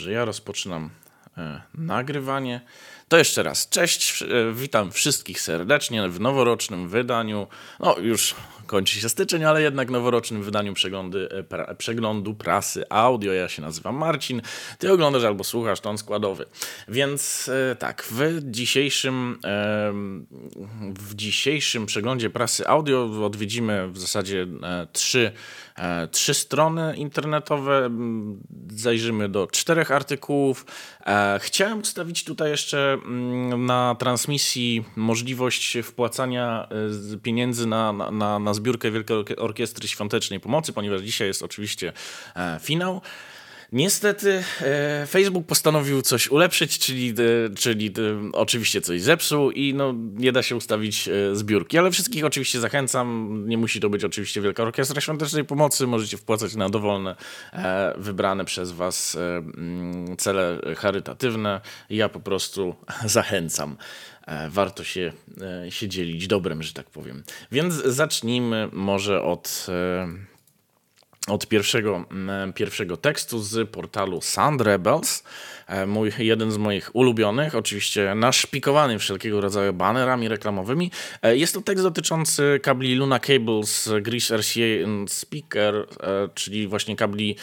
że ja rozpoczynam nagrywanie. To jeszcze raz, cześć, e, witam wszystkich serdecznie w noworocznym wydaniu. No, już kończy się styczeń, ale jednak noworocznym wydaniu e, pra, przeglądu prasy audio. Ja się nazywam Marcin. Ty oglądasz albo słuchasz ton składowy. Więc e, tak, w dzisiejszym, e, w dzisiejszym przeglądzie prasy audio odwiedzimy w zasadzie e, trzy E, trzy strony internetowe, zajrzymy do czterech artykułów. E, chciałem ustawić tutaj jeszcze na transmisji możliwość wpłacania e, pieniędzy na, na, na zbiórkę Wielkiej Orkiestry Świątecznej Pomocy, ponieważ dzisiaj jest oczywiście finał. Niestety e, Facebook postanowił coś ulepszyć, czyli, e, czyli e, oczywiście coś zepsuł i no, nie da się ustawić zbiórki. Ale wszystkich oczywiście zachęcam. Nie musi to być oczywiście Wielka Orkiestra Świątecznej Pomocy. Możecie wpłacać na dowolne, wybrane przez Was mm, cele charytatywne. Ja po prostu zachęcam warto się, się dzielić dobrem, że tak powiem. Więc zacznijmy może od od pierwszego, mm, pierwszego tekstu z portalu Sound Rebels. E, mój, jeden z moich ulubionych, oczywiście naszpikowany wszelkiego rodzaju banerami reklamowymi. E, jest to tekst dotyczący kabli Luna Cables Gris RCA Speaker, e, czyli właśnie kabli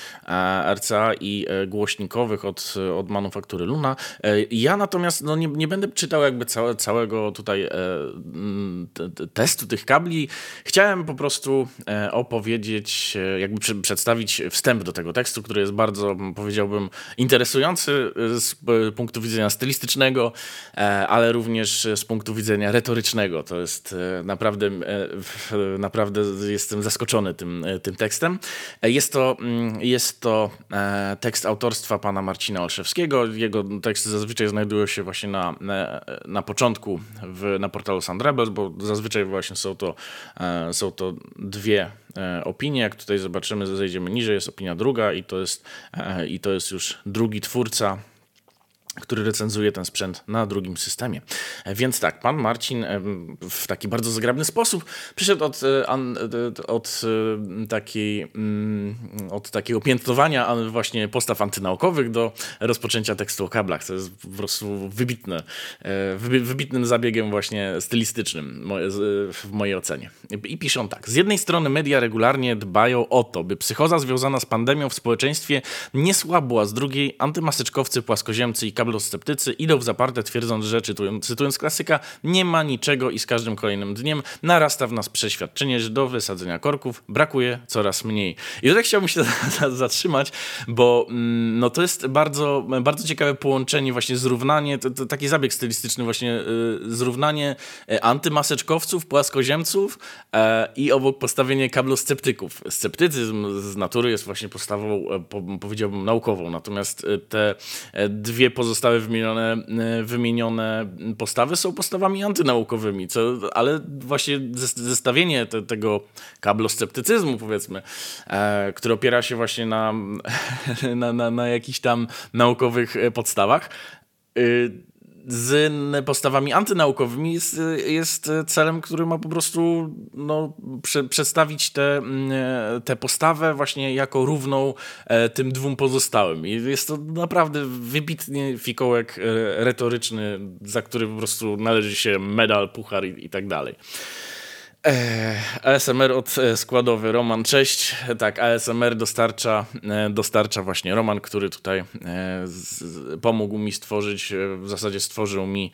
RCA i głośnikowych od, od manufaktury Luna. Ja natomiast no, nie, nie będę czytał jakby całe, całego tutaj testu tych kabli. Chciałem po prostu opowiedzieć, jakby przedstawić wstęp do tego tekstu, który jest bardzo, powiedziałbym, interesujący z punktu widzenia stylistycznego, e, ale również z punktu widzenia retorycznego. To jest e, naprawdę, e, naprawdę jestem zaskoczony tym, tym tekstem. Jest to, jest to tekst autorstwa pana Marcina Olszewskiego. Jego teksty zazwyczaj znajdują się właśnie na, na początku w, na portalu Sandrebels, bo zazwyczaj właśnie są to, są to dwie opinie. Jak tutaj zobaczymy, zejdziemy niżej, jest opinia druga i to jest, i to jest już drugi twórca który recenzuje ten sprzęt na drugim systemie. Więc tak, pan Marcin w taki bardzo zgrabny sposób przyszedł od, e, e, od, e, takiej, mm, od takiego piętnowania właśnie postaw antynaukowych do rozpoczęcia tekstu o kablach. To jest po prostu wybitne, wybitnym zabiegiem właśnie stylistycznym w mojej ocenie. I piszą tak. Z jednej strony media regularnie dbają o to, by psychoza związana z pandemią w społeczeństwie nie słabła, z drugiej antymaseczkowcy, płaskoziemcy i kabel kablosceptycy idą w zaparte, twierdząc, że, cytując, klasyka, nie ma niczego i z każdym kolejnym dniem narasta w nas przeświadczenie, że do wysadzenia korków brakuje coraz mniej. I tutaj chciałbym się zatrzymać, bo mm, no, to jest bardzo, bardzo ciekawe połączenie, właśnie zrównanie, to, to taki zabieg stylistyczny, właśnie yy, zrównanie e, antymaseczkowców, płaskoziemców yy, i obok postawienie kablosceptyków. Sceptycyzm z natury jest właśnie postawą, po, powiedziałbym, naukową, natomiast te dwie pozostałe zostały wymienione, e, wymienione postawy, są postawami antynaukowymi, co, ale właśnie zestawienie te, tego kablosceptycyzmu, powiedzmy, e, który opiera się właśnie na, na, na, na jakichś tam naukowych e, podstawach, y, z postawami antynaukowymi jest, jest celem, który ma po prostu no, prze, przedstawić tę te, te postawę właśnie jako równą e, tym dwóm pozostałym. I jest to naprawdę wybitnie fikołek e, retoryczny, za który po prostu należy się medal, puchar i, i tak dalej. ASMR od e, składowy Roman, cześć. Tak, ASMR dostarcza, e, dostarcza właśnie. Roman, który tutaj e, pomógł mi stworzyć, w zasadzie stworzył mi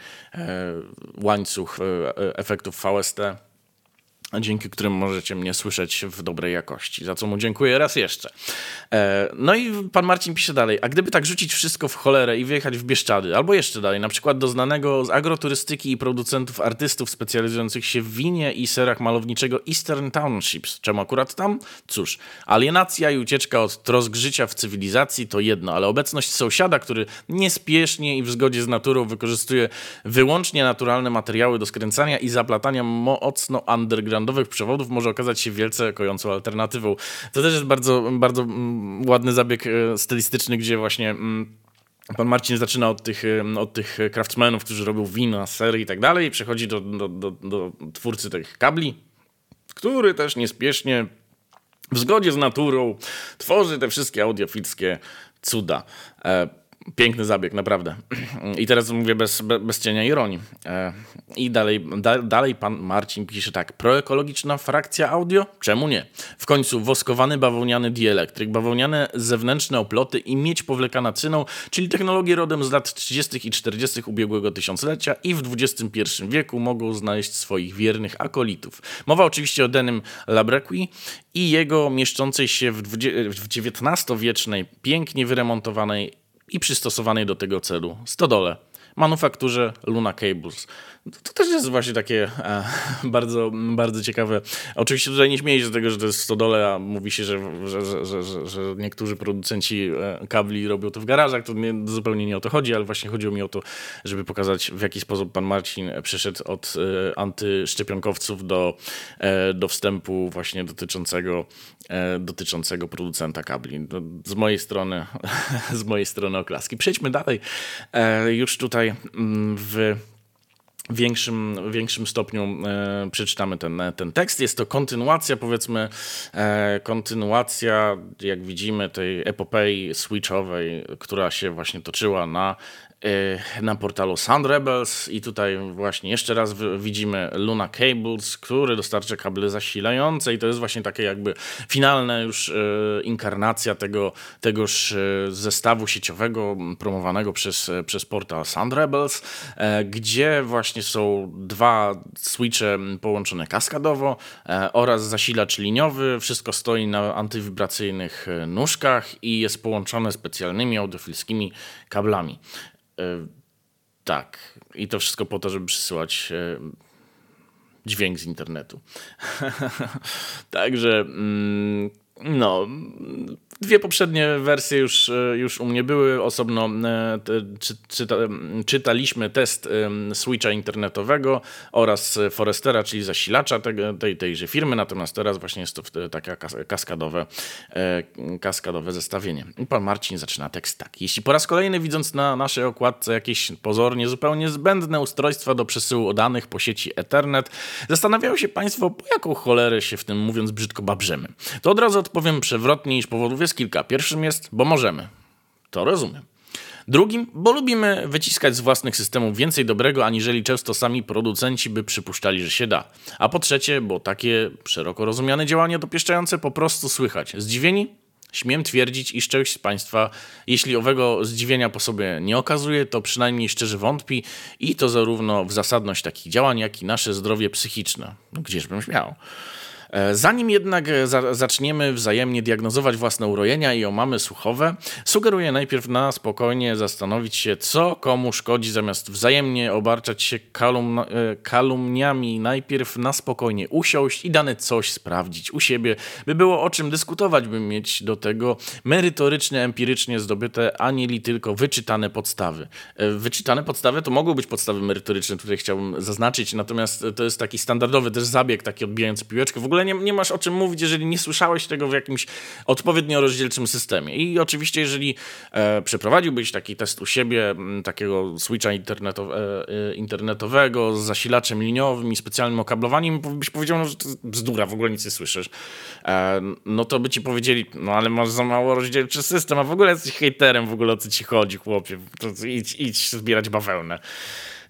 łańcuch efektów VST dzięki którym możecie mnie słyszeć w dobrej jakości. Za co mu dziękuję raz jeszcze. E, no i pan Marcin pisze dalej, a gdyby tak rzucić wszystko w cholerę i wyjechać w Bieszczady, albo jeszcze dalej, na przykład do znanego z agroturystyki i producentów artystów specjalizujących się w winie i serach malowniczego Eastern Townships. Czemu akurat tam? Cóż, alienacja i ucieczka od trosk życia w cywilizacji to jedno, ale obecność sąsiada, który niespiesznie i w zgodzie z naturą wykorzystuje wyłącznie naturalne materiały do skręcania i zaplatania mocno underground undergroundowych przewodów może okazać się wielce kojącą alternatywą. To też jest bardzo, bardzo mm, ładny zabieg e, stylistyczny, gdzie właśnie mm, Pan Marcin zaczyna od tych, e, od tych craftsmenów, którzy robią wina, sery i tak dalej, i przechodzi do, do, do, do twórcy tych kabli, który też niespiesznie, w zgodzie z naturą, tworzy te wszystkie audiofilskie cuda. Piękny zabieg, naprawdę. I teraz mówię bez, bez cienia ironii. E, I dalej, da, dalej pan Marcin pisze tak. Proekologiczna frakcja audio? Czemu nie? W końcu woskowany bawełniany dielektryk, bawełniane zewnętrzne oploty i miedź powlekana cyną, czyli technologie rodem z lat 30. i 40. ubiegłego tysiąclecia i w XXI wieku mogą znaleźć swoich wiernych akolitów. Mowa oczywiście o Denim Labrequi i jego mieszczącej się w XIX-wiecznej, pięknie wyremontowanej i przystosowanej do tego celu. Stodole, manufakturze Luna Cables. To też jest właśnie takie e, bardzo, bardzo ciekawe. Oczywiście tutaj nie śmieję się z tego, że to jest stodole, a mówi się, że, że, że, że, że niektórzy producenci e, kabli robią to w garażach. To nie, zupełnie nie o to chodzi, ale właśnie chodziło mi o to, żeby pokazać w jaki sposób pan Marcin przeszedł od e, antyszczepionkowców do, e, do wstępu właśnie dotyczącego, e, dotyczącego producenta kabli. No, z mojej strony, z mojej strony oklaski. Przejdźmy dalej. E, już tutaj mm, w większym, większym stopniu e, przeczytamy ten, ten tekst. Jest to kontynuacja, powiedzmy, e, kontynuacja, jak widzimy, tej epopei switchowej, która się właśnie toczyła na na portalu Sound Rebels i tutaj właśnie jeszcze raz widzimy Luna Cables, który dostarcza kable zasilające i to jest właśnie takie jakby finalna już y, inkarnacja tego, tegoż y, zestawu sieciowego promowanego przez, przez portal Sound Rebels, e, gdzie właśnie są dwa switche połączone kaskadowo e, oraz zasilacz liniowy. Wszystko stoi na antywibracyjnych e, nóżkach i jest połączone specjalnymi audiofilskimi kablami. E, tak. I to wszystko po to, żeby przysyłać e, dźwięk z internetu. Także mm, no, Dwie poprzednie wersje już, e, już u mnie były. Osobno e, czy, czyta, czytaliśmy test switcha internetowego oraz Forestera, czyli zasilacza tej, tejże firmy. Natomiast teraz właśnie jest to takie kaskadowe, e, kaskadowe zestawienie. I pan Marcin zaczyna tekst tak. Jeśli po raz kolejny widząc na naszej okładce jakieś pozornie zupełnie zbędne ustrojstwa do przesyłu danych po sieci Ethernet, zastanawiają się Państwo, po jaką cholerę się w tym mówiąc brzydko babrzemy. To od razu odpowiem przewrotnie, iż powodów jest kilka. Pierwszym jest, bo możemy. To rozumiem. Drugim, bo lubimy wyciskać z własnych systemów więcej dobrego, aniżeli często sami producenci by przypuszczali, że się da. A po trzecie, bo takie szeroko rozumiane działania dopieszczające po prostu słychać. Zdziwieni? Śmiem twierdzić, iż część z Państwa, jeśli owego zdziwienia po sobie nie okazuje, to przynajmniej szczerze wątpi i to zarówno w zasadność takich działań, jak i nasze zdrowie psychiczne. No, gdzieżbym śmiał. E, zanim jednak e, za zaczniemy wzajemnie diagnozować własne urojenia i omamy słuchowe, sugeruję najpierw na spokojnie zastanowić się, co komu szkodzi, zamiast wzajemnie obarczać się kalum e, kalumniami. Najpierw na spokojnie usiąść i dane coś sprawdzić u siebie, by było o czym dyskutować, by mieć do tego merytorycznie, empirycznie zdobyte, anieli tylko wyczytane podstawy. Wyczytane podstawy to mogą być podstawy merytoryczne, tutaj chciałbym zaznaczyć, natomiast to jest taki standardowy też zabieg, taki odbijający piłeczkę. W ogóle nie, nie masz o czym mówić, jeżeli nie słyszałeś tego w jakimś odpowiednio rozdzielczym systemie. I oczywiście, jeżeli e, przeprowadziłbyś taki test u siebie, takiego switcha internetow e, e, internetowego z zasilaczem liniowym i specjalnym okablowaniem, byś powiedział, no, że to bzdura, w ogóle nic nie słyszysz, e, no to by ci powiedzieli, no ale masz za mało rozdzielczy system, a w ogóle jesteś hejterem, w ogóle o co ci chodzi, chłopie, to idź, idź zbierać bawełnę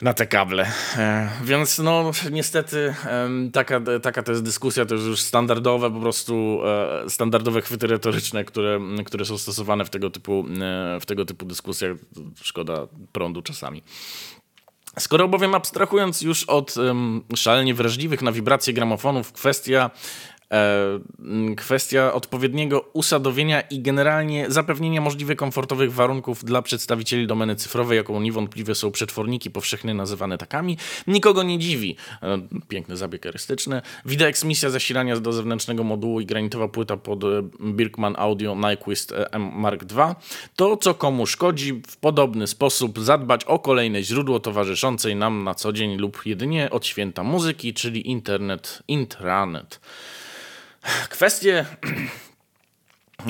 na te kable. E, więc no niestety taka, taka to jest dyskusja, to jest już standardowe po prostu, e, standardowe chwyty retoryczne, które, które są stosowane w tego typu, e, w tego typu dyskusjach. Szkoda prądu czasami. Skoro bowiem abstrahując już od um, szalenie wrażliwych na wibracje gramofonów, kwestia kwestia odpowiedniego usadowienia i generalnie zapewnienia możliwie komfortowych warunków dla przedstawicieli domeny cyfrowej, jaką niewątpliwie są przetworniki powszechnie nazywane takami, nikogo nie dziwi. E, piękny zabieg erystyczny. Wideoeksmisja zasilania do zewnętrznego modułu i granitowa płyta pod e, Birkman Audio Nyquist M Mark II. To, co komu szkodzi, w podobny sposób zadbać o kolejne źródło towarzyszącej nam na co dzień lub jedynie od święta muzyki, czyli internet, intranet. Kwestie.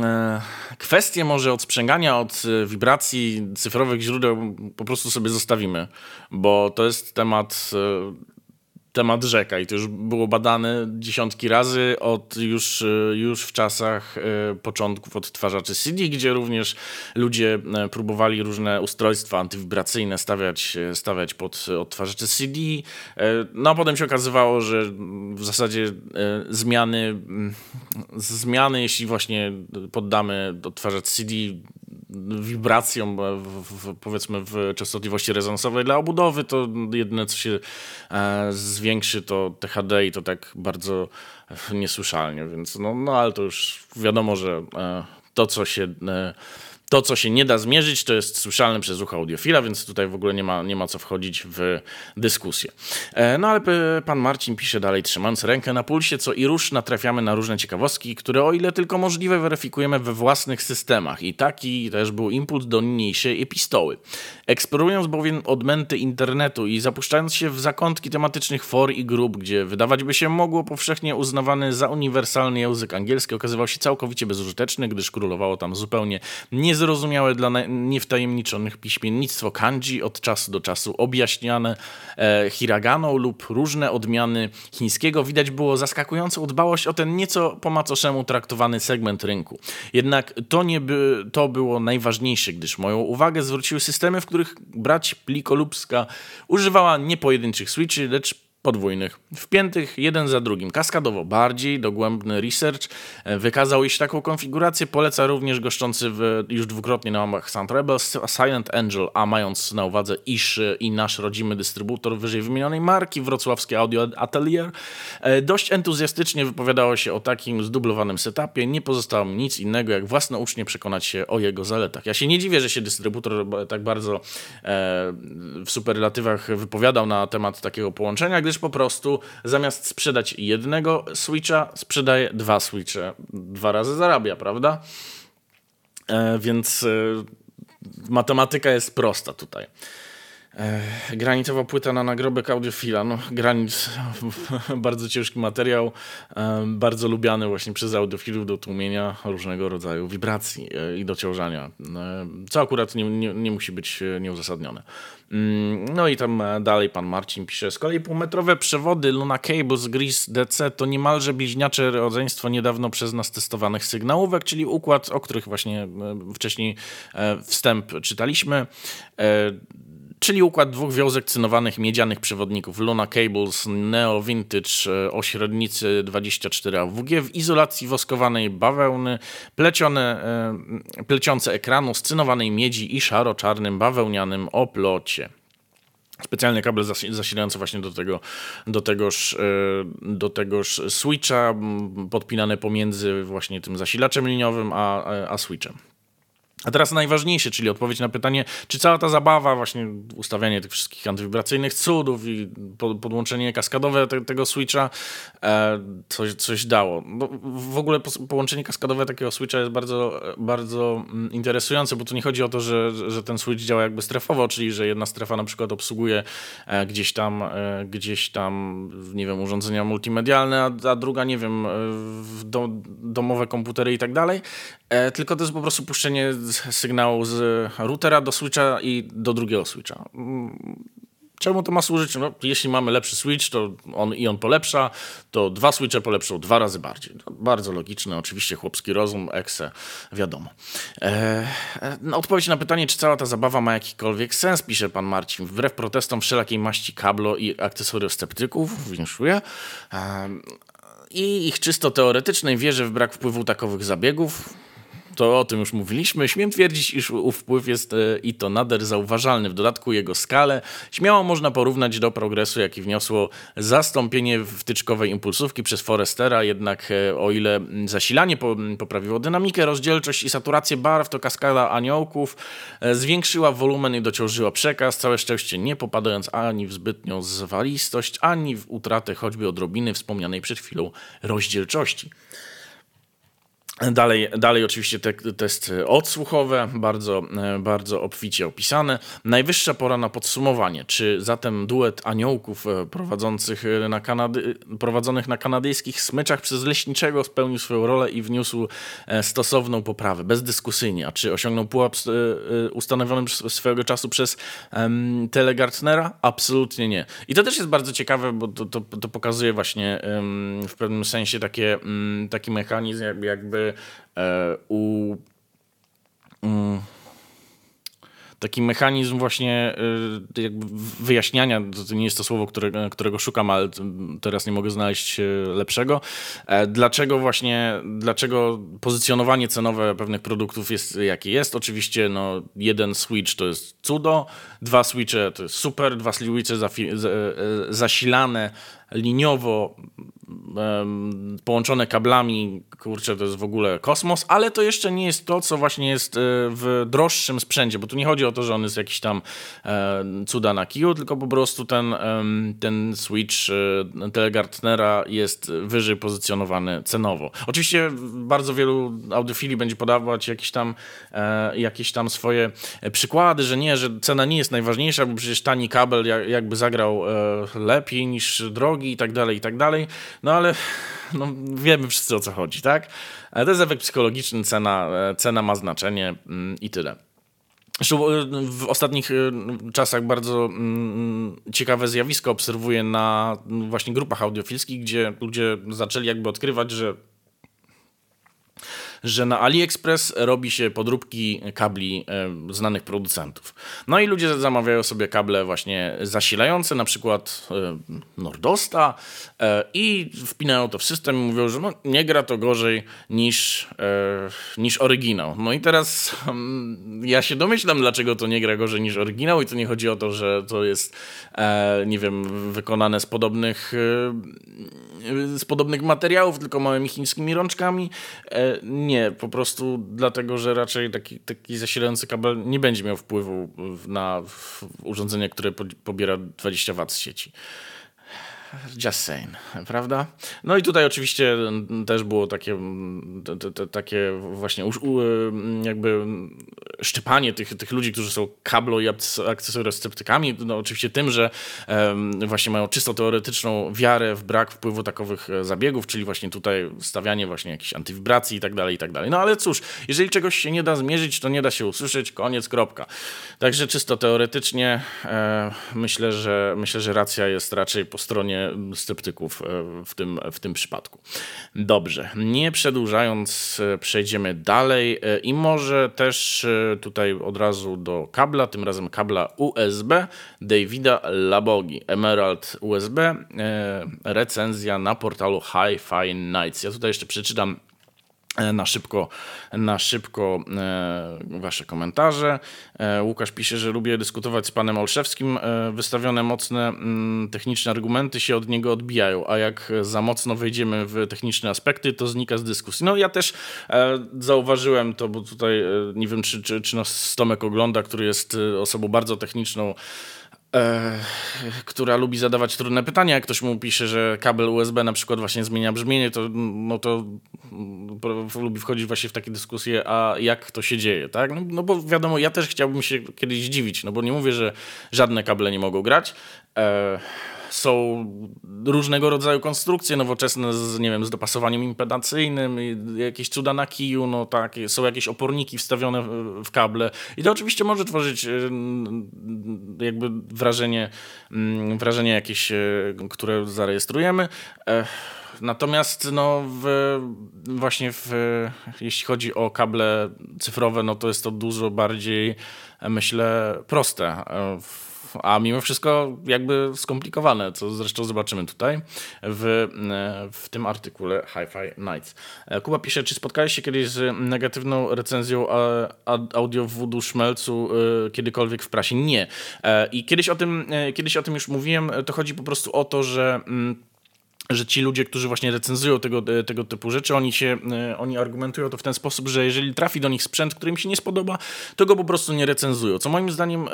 E, kwestie może od sprzęgania, od e, wibracji cyfrowych źródeł po prostu sobie zostawimy, bo to jest temat e, temat rzeka i to już było badane dziesiątki razy od już, e, już w czasach e, początków odtwarzaczy CD, gdzie również ludzie e, próbowali różne ustrojstwa antywibracyjne stawiać, stawiać pod odtwarzacze CD. No a potem się okazywało, że w zasadzie zmiany, zmiany jeśli właśnie poddamy odtwarzacz CD wibracją, w, powiedzmy w częstotliwości rezonansowej dla obudowy, to jedyne co się e, zwiększy to THD i to tak bardzo niesłyszalnie, więc no, no ale to już wiadomo, że e, to co się e, to, co się nie da zmierzyć, to jest słyszalne przez ucho audiofila, więc tutaj w ogóle nie ma, nie ma co wchodzić w dyskusję. E, no ale pan Marcin pisze dalej, trzymając rękę na pulsie, co i rusz natrafiamy na różne ciekawostki, które o ile tylko możliwe weryfikujemy we własnych systemach. I taki też był impuls do niniejszej epistoły. Eksplorując bowiem odmęty internetu i zapuszczając się w zakątki tematycznych for i grup, gdzie wydawać by się mogło powszechnie uznawany za uniwersalny język angielski, okazywał się całkowicie bezużyteczny, gdyż królowało tam zupełnie niezrozumiałe niezrozumiałe dla niewtajemniczonych piśmiennictwo kanji od czasu do czasu objaśniane e, hiraganą lub różne odmiany chińskiego. Widać było zaskakującą dbałość o ten nieco po macoszemu traktowany segment rynku. Jednak to nie by, to było najważniejsze, gdyż moją uwagę zwróciły systemy, w których brać Plikolubska używała nie pojedynczych switchy, lecz podwójnych, wpiętych jeden za drugim, kaskadowo. Bardziej dogłębny research e, wykazał, iż taką konfigurację poleca również goszczący w, już dwukrotnie na łamach Sound Rebels Silent Angel, a mając na uwadze, iż e, i nasz rodzimy dystrybutor wyżej wymienionej marki, wrocławskie Audio Atelier, e, dość entuzjastycznie wypowiadało się o takim zdublowanym setupie. Nie pozostało mi nic innego, jak własnoucznie przekonać się o jego zaletach. Ja się nie dziwię, że się dystrybutor tak bardzo w superlatywach wypowiadał na temat takiego połączenia, gdyż po prostu zamiast sprzedać jednego Switcha, sprzedaje dwa Switche. Dwa razy zarabia, prawda? E, więc e, matematyka jest prosta tutaj. E, granicowa płyta na nagrobek audiofila. No, granic, bardzo ciężki materiał, e, bardzo lubiany właśnie przez audiofilów do tłumienia różnego rodzaju wibracji e, i dociążania, e, co akurat nie, nie, nie musi być e, nieuzasadnione. Mm, no i tam e, dalej pan Marcin pisze, z kolei półmetrowe przewody Luna Cables Gris DC to niemalże bliźniacze rodzeństwo niedawno przez nas testowanych sygnałówek, czyli układ, o których właśnie wcześniej wstęp czytaliśmy czyli układ dwóch wiązek cynowanych miedzianych przewodników Luna Cables Neo Vintage e, o średnicy 24 AWG w izolacji woskowanej bawełny, plecione, e, pleciące ekranu z cynowanej miedzi i szaro-czarnym bawełnianym oplocie specjalny kabel zasilający właśnie do, tego, do, tegoż, e, do tegoż switcha, podpinane pomiędzy właśnie tym zasilaczem liniowym a, a switchem. A teraz najważniejsze, czyli odpowiedź na pytanie, czy cała ta zabawa, właśnie ustawianie tych wszystkich antywibracyjnych cudów i podłączenie kaskadowe te, tego switcha e, coś, coś dało. No, w ogóle połączenie kaskadowe takiego switcha jest bardzo, bardzo mm, interesujące, bo tu nie chodzi o to, że, że ten switch działa jakby strefowo, czyli że jedna strefa na przykład obsługuje e, gdzieś tam, e, gdzieś tam, nie wiem, urządzenia multimedialne, a, a druga, nie wiem, do, domowe komputery i tak dalej, tylko to jest po prostu puszczenie sygnału z routera do switcha i do drugiego switcha. Czemu to ma służyć? No, jeśli mamy lepszy switch to on, i on polepsza, to dwa switche polepszą dwa razy bardziej. No, bardzo logiczne, oczywiście chłopski rozum, ekse, wiadomo. E, no, odpowiedź na pytanie, czy cała ta zabawa ma jakikolwiek sens, pisze pan Marcin. Wbrew protestom wszelakiej maści kablo i akcesoriów sceptyków, winszuję. E, i ich czysto teoretycznej wierzy w brak wpływu takowych zabiegów to o tym już mówiliśmy. Śmiem twierdzić, iż ów wpływ jest e, i to nader zauważalny. W dodatku jego skalę śmiało można porównać do progresu, jaki wniosło zastąpienie wtyczkowej impulsówki przez Forestera, jednak e, o ile zasilanie poprawiło dynamikę, rozdzielczość i saturację barw, to kaskada aniołków e, zwiększyła wolumen i dociążyła przekaz, całe szczęście nie popadając ani w zbytnią zwalistość, ani w utratę choćby odrobiny wspomnianej przed chwilą rozdzielczości. Dalej, dalej oczywiście te testy odsłuchowe, bardzo, bardzo obficie opisane. Najwyższa pora na podsumowanie. Czy zatem duet aniołków e, prowadzących na Kanady, prowadzonych na kanadyjskich smyczach przez leśniczego spełnił swoją rolę i wniósł e, stosowną poprawę, bezdyskusyjnie. A czy osiągnął pułap e, ustanowiony swego czasu przez um, Telegartnera? Absolutnie nie. I to też jest bardzo ciekawe, bo to, to, to pokazuje właśnie um, w pewnym sensie takie, um, taki mechanizm jakby E, u mm, taki mechanizm właśnie e, jakby wyjaśniania, to nie jest to słowo, które, którego szukam, ale teraz nie mogę znaleźć e, lepszego. Dlaczego właśnie, dlaczego pozycjonowanie cenowe pewnych produktów jest jakie jest? Oczywiście no, jeden switch to jest cudo, dwa switche to jest super, dwa switche zasilane liniowo połączone kablami, kurczę, to jest w ogóle kosmos, ale to jeszcze nie jest to, co właśnie jest e, w droższym sprzęcie, bo tu nie chodzi o to, że on jest jakiś tam e, cuda na kiju, tylko po prostu ten, ten switch e, Telegartnera jest wyżej pozycjonowany cenowo. Oczywiście bardzo wielu audiofili będzie podawać jakieś tam, jakieś tam swoje przykłady, że nie, że cena nie jest najważniejsza, bo przecież tani kabel jakby zagrał lepiej niż drogi i tak dalej, i tak dalej. No ale no, wiemy wszyscy o co chodzi, tak? To jest efekt psychologiczny, cena, cena ma znaczenie mm, i tyle. E, w ostatnich e, czasach bardzo mm, ciekawe zjawisko obserwuję na właśnie grupach audiofilskich, gdzie ludzie zaczęli jakby odkrywać, że że na AliExpress robi się podróbki kabli e, znanych producentów. No i ludzie zamawiają sobie kable właśnie zasilające, na przykład e, Nordosta e, i wpinają to w system i mówią, że no, nie gra to gorzej niż, niż oryginał. No i teraz mm, ja się domyślam, dlaczego to nie gra gorzej niż oryginał i to nie chodzi o to, że to jest, nie wiem, wykonane z podobnych z podobnych materiałów, tylko małymi chińskimi rączkami. Nie nie, po prostu dlatego, że raczej taki, taki zasilający kabel nie będzie miał wpływu na urządzenie, które pobiera 20 W z sieci. Just saying, prawda? No i tutaj oczywiście też było takie, takie właśnie jakby szczypanie tych, tych ludzi, którzy są kablo i akcesorysceptykami. No oczywiście tym, że właśnie mają czysto teoretyczną wiarę w brak wpływu takowych e, zabiegów, czyli właśnie tutaj stawianie właśnie jakichś antywibracji i tak dalej, i tak dalej. No ale cóż, jeżeli czegoś się nie da zmierzyć, to nie da się usłyszeć, koniec, kropka. Także czysto teoretycznie e, myślę, że myślę, że racja jest raczej po stronie sceptyków e, w tym, w tym przypadku. Dobrze, nie przedłużając, e, przejdziemy dalej e, i może też tutaj od razu do kabla, tym razem kabla USB Davida Labogi, Emerald USB, recenzja na portalu Hi-Fi Nights. Ja tutaj jeszcze przeczytam na szybko, na szybko e, wasze komentarze. E, Łukasz pisze, że lubię dyskutować z panem Olszewskim. E, wystawione mocne mm, techniczne argumenty się od niego odbijają, a jak za mocno wejdziemy w techniczne aspekty, to znika z dyskusji. No ja też e, zauważyłem to, bo tutaj e, nie wiem, czy, czy, czy nas Stomek ogląda, który jest osobą bardzo techniczną e, która lubi zadawać trudne pytania. Jak ktoś mu pisze, że kabel USB na przykład właśnie zmienia brzmienie, to, no to lubi wchodzić właśnie w takie dyskusje, a jak to się dzieje, tak? No, no bo wiadomo, ja też chciałbym się kiedyś zdziwić, no bo nie mówię, że żadne kable nie mogą grać. E, są różnego rodzaju konstrukcje nowoczesne z, nie wiem, z dopasowaniem impedancyjnym, jakieś cuda na kiju, no tak, są jakieś oporniki wstawione w kable i to oczywiście może tworzyć e, jakby wrażenie, mm, wrażenie jakieś, e, które zarejestrujemy. E, natomiast no, w, właśnie w, jeśli chodzi o kable cyfrowe, no to jest to dużo bardziej, myślę, proste. W, a mimo wszystko jakby skomplikowane, co zresztą zobaczymy tutaj w, w tym artykule Hi-Fi Nights. E, Kuba pisze, czy spotkałeś się kiedyś z negatywną recenzją audio Voodoo Szmelcu e, kiedykolwiek w prasie? Nie. E, I kiedyś o tym, kiedyś o tym już mówiłem, to chodzi po prostu o to, że mm, że ci ludzie, którzy właśnie recenzują tego, e, tego typu rzeczy, oni się, e, oni argumentują to w ten sposób, że jeżeli trafi do nich sprzęt, który im się nie spodoba, to go po prostu nie recenzują. Co moim zdaniem e,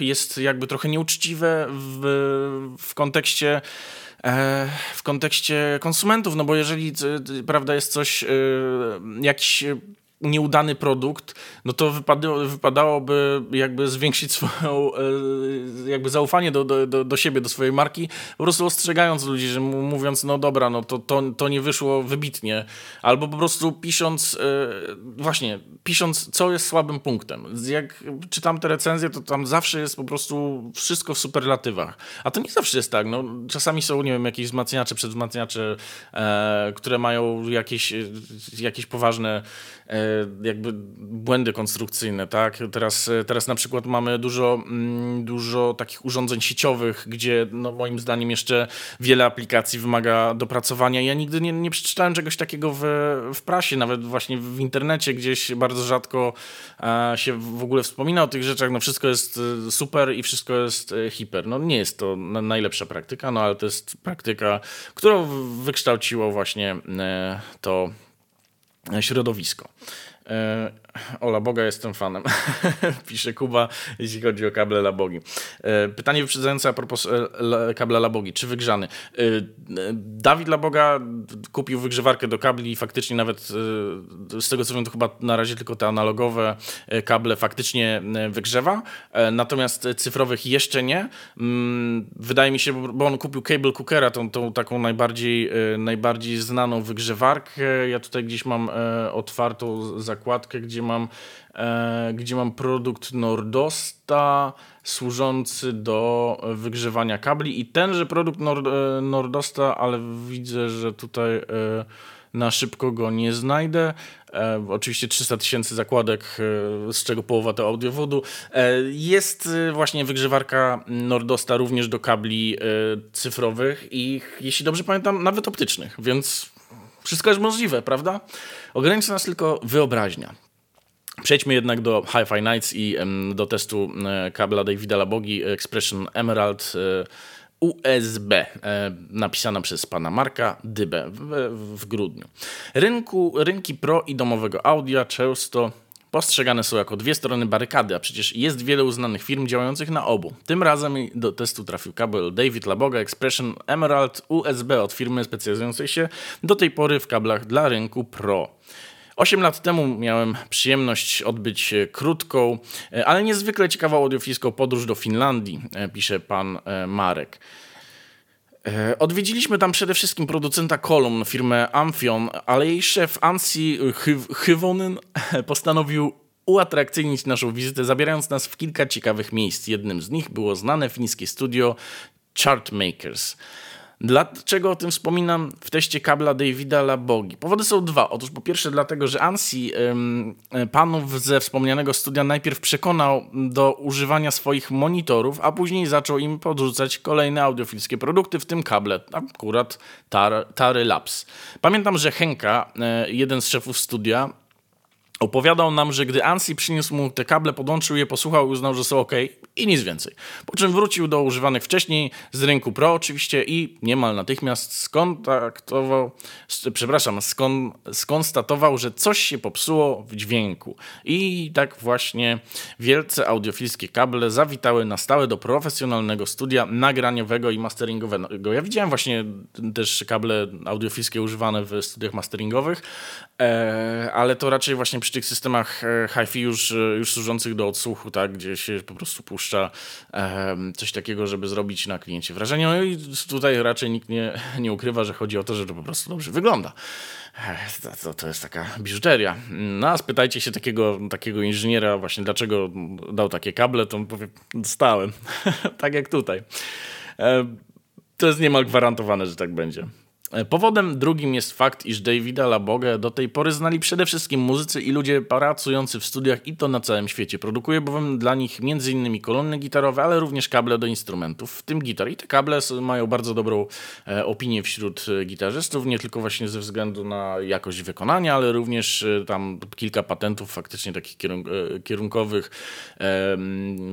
jest jakby trochę nieuczciwe w, w kontekście w kontekście konsumentów, no bo jeżeli prawda jest coś, jakiś nieudany produkt, no to wypadało, wypadałoby jakby zwiększyć swoją e, jakby zaufanie do, do, do siebie, do swojej marki, po prostu ostrzegając ludzi, że mówiąc, no dobra, no to, to, to nie wyszło wybitnie, albo po prostu pisząc e, właśnie, pisząc, co jest słabym punktem. Jak czytam te recenzje, to tam zawsze jest po prostu wszystko w superlatywach. A to nie zawsze jest tak, no czasami są, nie wiem, jakieś wzmacniacze, przedwzmacniacze, e, które mają jakieś, jakieś poważne jakby błędy konstrukcyjne, tak? Teraz, teraz na przykład mamy dużo, mm, dużo takich urządzeń sieciowych, gdzie no moim zdaniem jeszcze wiele aplikacji wymaga dopracowania. Ja nigdy nie, nie przeczytałem czegoś takiego w, w prasie, nawet właśnie w internecie gdzieś bardzo rzadko e, się w ogóle wspomina o tych rzeczach. No wszystko jest e, super i wszystko jest e, hiper. No nie jest to najlepsza praktyka, no ale to jest praktyka, którą wykształciło właśnie to środowisko. E, Ola Boga jestem fanem, pisze Kuba, jeśli chodzi o kable Labogi. E, pytanie wyprzedzające a propos e, kabla Labogi, czy wygrzany? Dawid Laboga kupił wygrzewarkę do kabli i faktycznie nawet z tego co wiem, to chyba na razie tylko te analogowe kable faktycznie wygrzewa, natomiast cyfrowych jeszcze nie. Mm, wydaje mi się, bo on kupił Cable Cookera, tą, tą taką najbardziej, najbardziej znaną wygrzewarkę. Ja tutaj gdzieś mam otwartą zakładkę, gdzie mam, e, gdzie mam produkt Nordosta służący do wygrzewania kabli i tenże produkt Nord, e, Nordosta, ale widzę, że tutaj e, na szybko go nie znajdę. E, oczywiście 300 tysięcy zakładek, e, z czego połowa to audiowodu. E, jest e, właśnie wygrzewarka Nordosta również do kabli e, cyfrowych i jeśli dobrze pamiętam, nawet optycznych, więc wszystko jest możliwe, prawda? Ogranicza nas tylko wyobraźnia. Przejdźmy jednak do Hi-Fi Nights i do testu e, kabla Davida Labogi Expression Emerald e, USB, e, napisana przez pana Marka Dybę w, w grudniu. Rynku, rynki pro i domowego audio często postrzegane są jako dwie strony barykady, a przecież jest wiele uznanych firm działających na obu. Tym razem do testu trafił kabel David Laboga Expression Emerald USB od firmy specjalizującej się do tej pory w kablach dla rynku pro. Osiem lat temu miałem przyjemność odbyć e, krótką, e, ale niezwykle ciekawą audiofilską podróż do Finlandii, e, pisze pan Marek. Odwiedziliśmy tam przede wszystkim producenta kolumn, firmę Amphion, ale jej szef Ansi Hyvonen postanowił uatrakcyjnić naszą wizytę, zabierając nas w kilka ciekawych miejsc. Jednym z nich było znane fińskie studio Chartmakers. Dlaczego o tym wspominam w teście kabla Davida Labogi? Powody są dwa. Otóż po pierwsze dlatego, że ANSI panów ze wspomnianego studia najpierw przekonał do używania swoich monitorów, a później zaczął im podrzucać kolejne audiofilskie produkty, w tym kable, akurat Tar, Tary Labs. Pamiętam, że Henka, e, jeden z szefów studia, Opowiadał nam, że gdy Ansi przyniósł mu te kable, podłączył je, posłuchał i uznał, że są ok i nic więcej. Po czym wrócił do używanych wcześniej z rynku Pro oczywiście i niemal natychmiast skontaktował, przepraszam, skon, skonstatował, że coś się popsuło w dźwięku. I tak właśnie wielce audiofilskie kable zawitały na stałe do profesjonalnego studia nagraniowego i masteringowego. Ja widziałem właśnie też kable audiofilskie używane w studiach masteringowych, e, ale to raczej właśnie przy tych systemach e, hi-fi już, e, już służących do odsłuchu, tak, gdzie się po prostu puszcza coś takiego, żeby zrobić na kliencie wrażenie. No i tutaj raczej nikt nie, nie ukrywa, że chodzi o to, że to po prostu dobrze wygląda. To, to jest taka biżuteria. No a spytajcie się takiego, takiego inżyniera właśnie, dlaczego dał takie kable, to on powie, dostałem. tak jak tutaj. To jest niemal gwarantowane, że tak będzie. E, powodem drugim jest fakt, iż Davida Labogę do tej pory znali przede wszystkim muzycy i ludzie pracujący w studiach i to na całym świecie. Produkuje bowiem dla nich m.in. kolumny gitarowe, ale również kable do instrumentów, w tym gitar. I te kable mają bardzo dobrą e, opinię wśród e, gitarzystów, nie tylko właśnie ze względu na jakość wykonania, ale również tam kilka patentów faktycznie takich kierunkowych.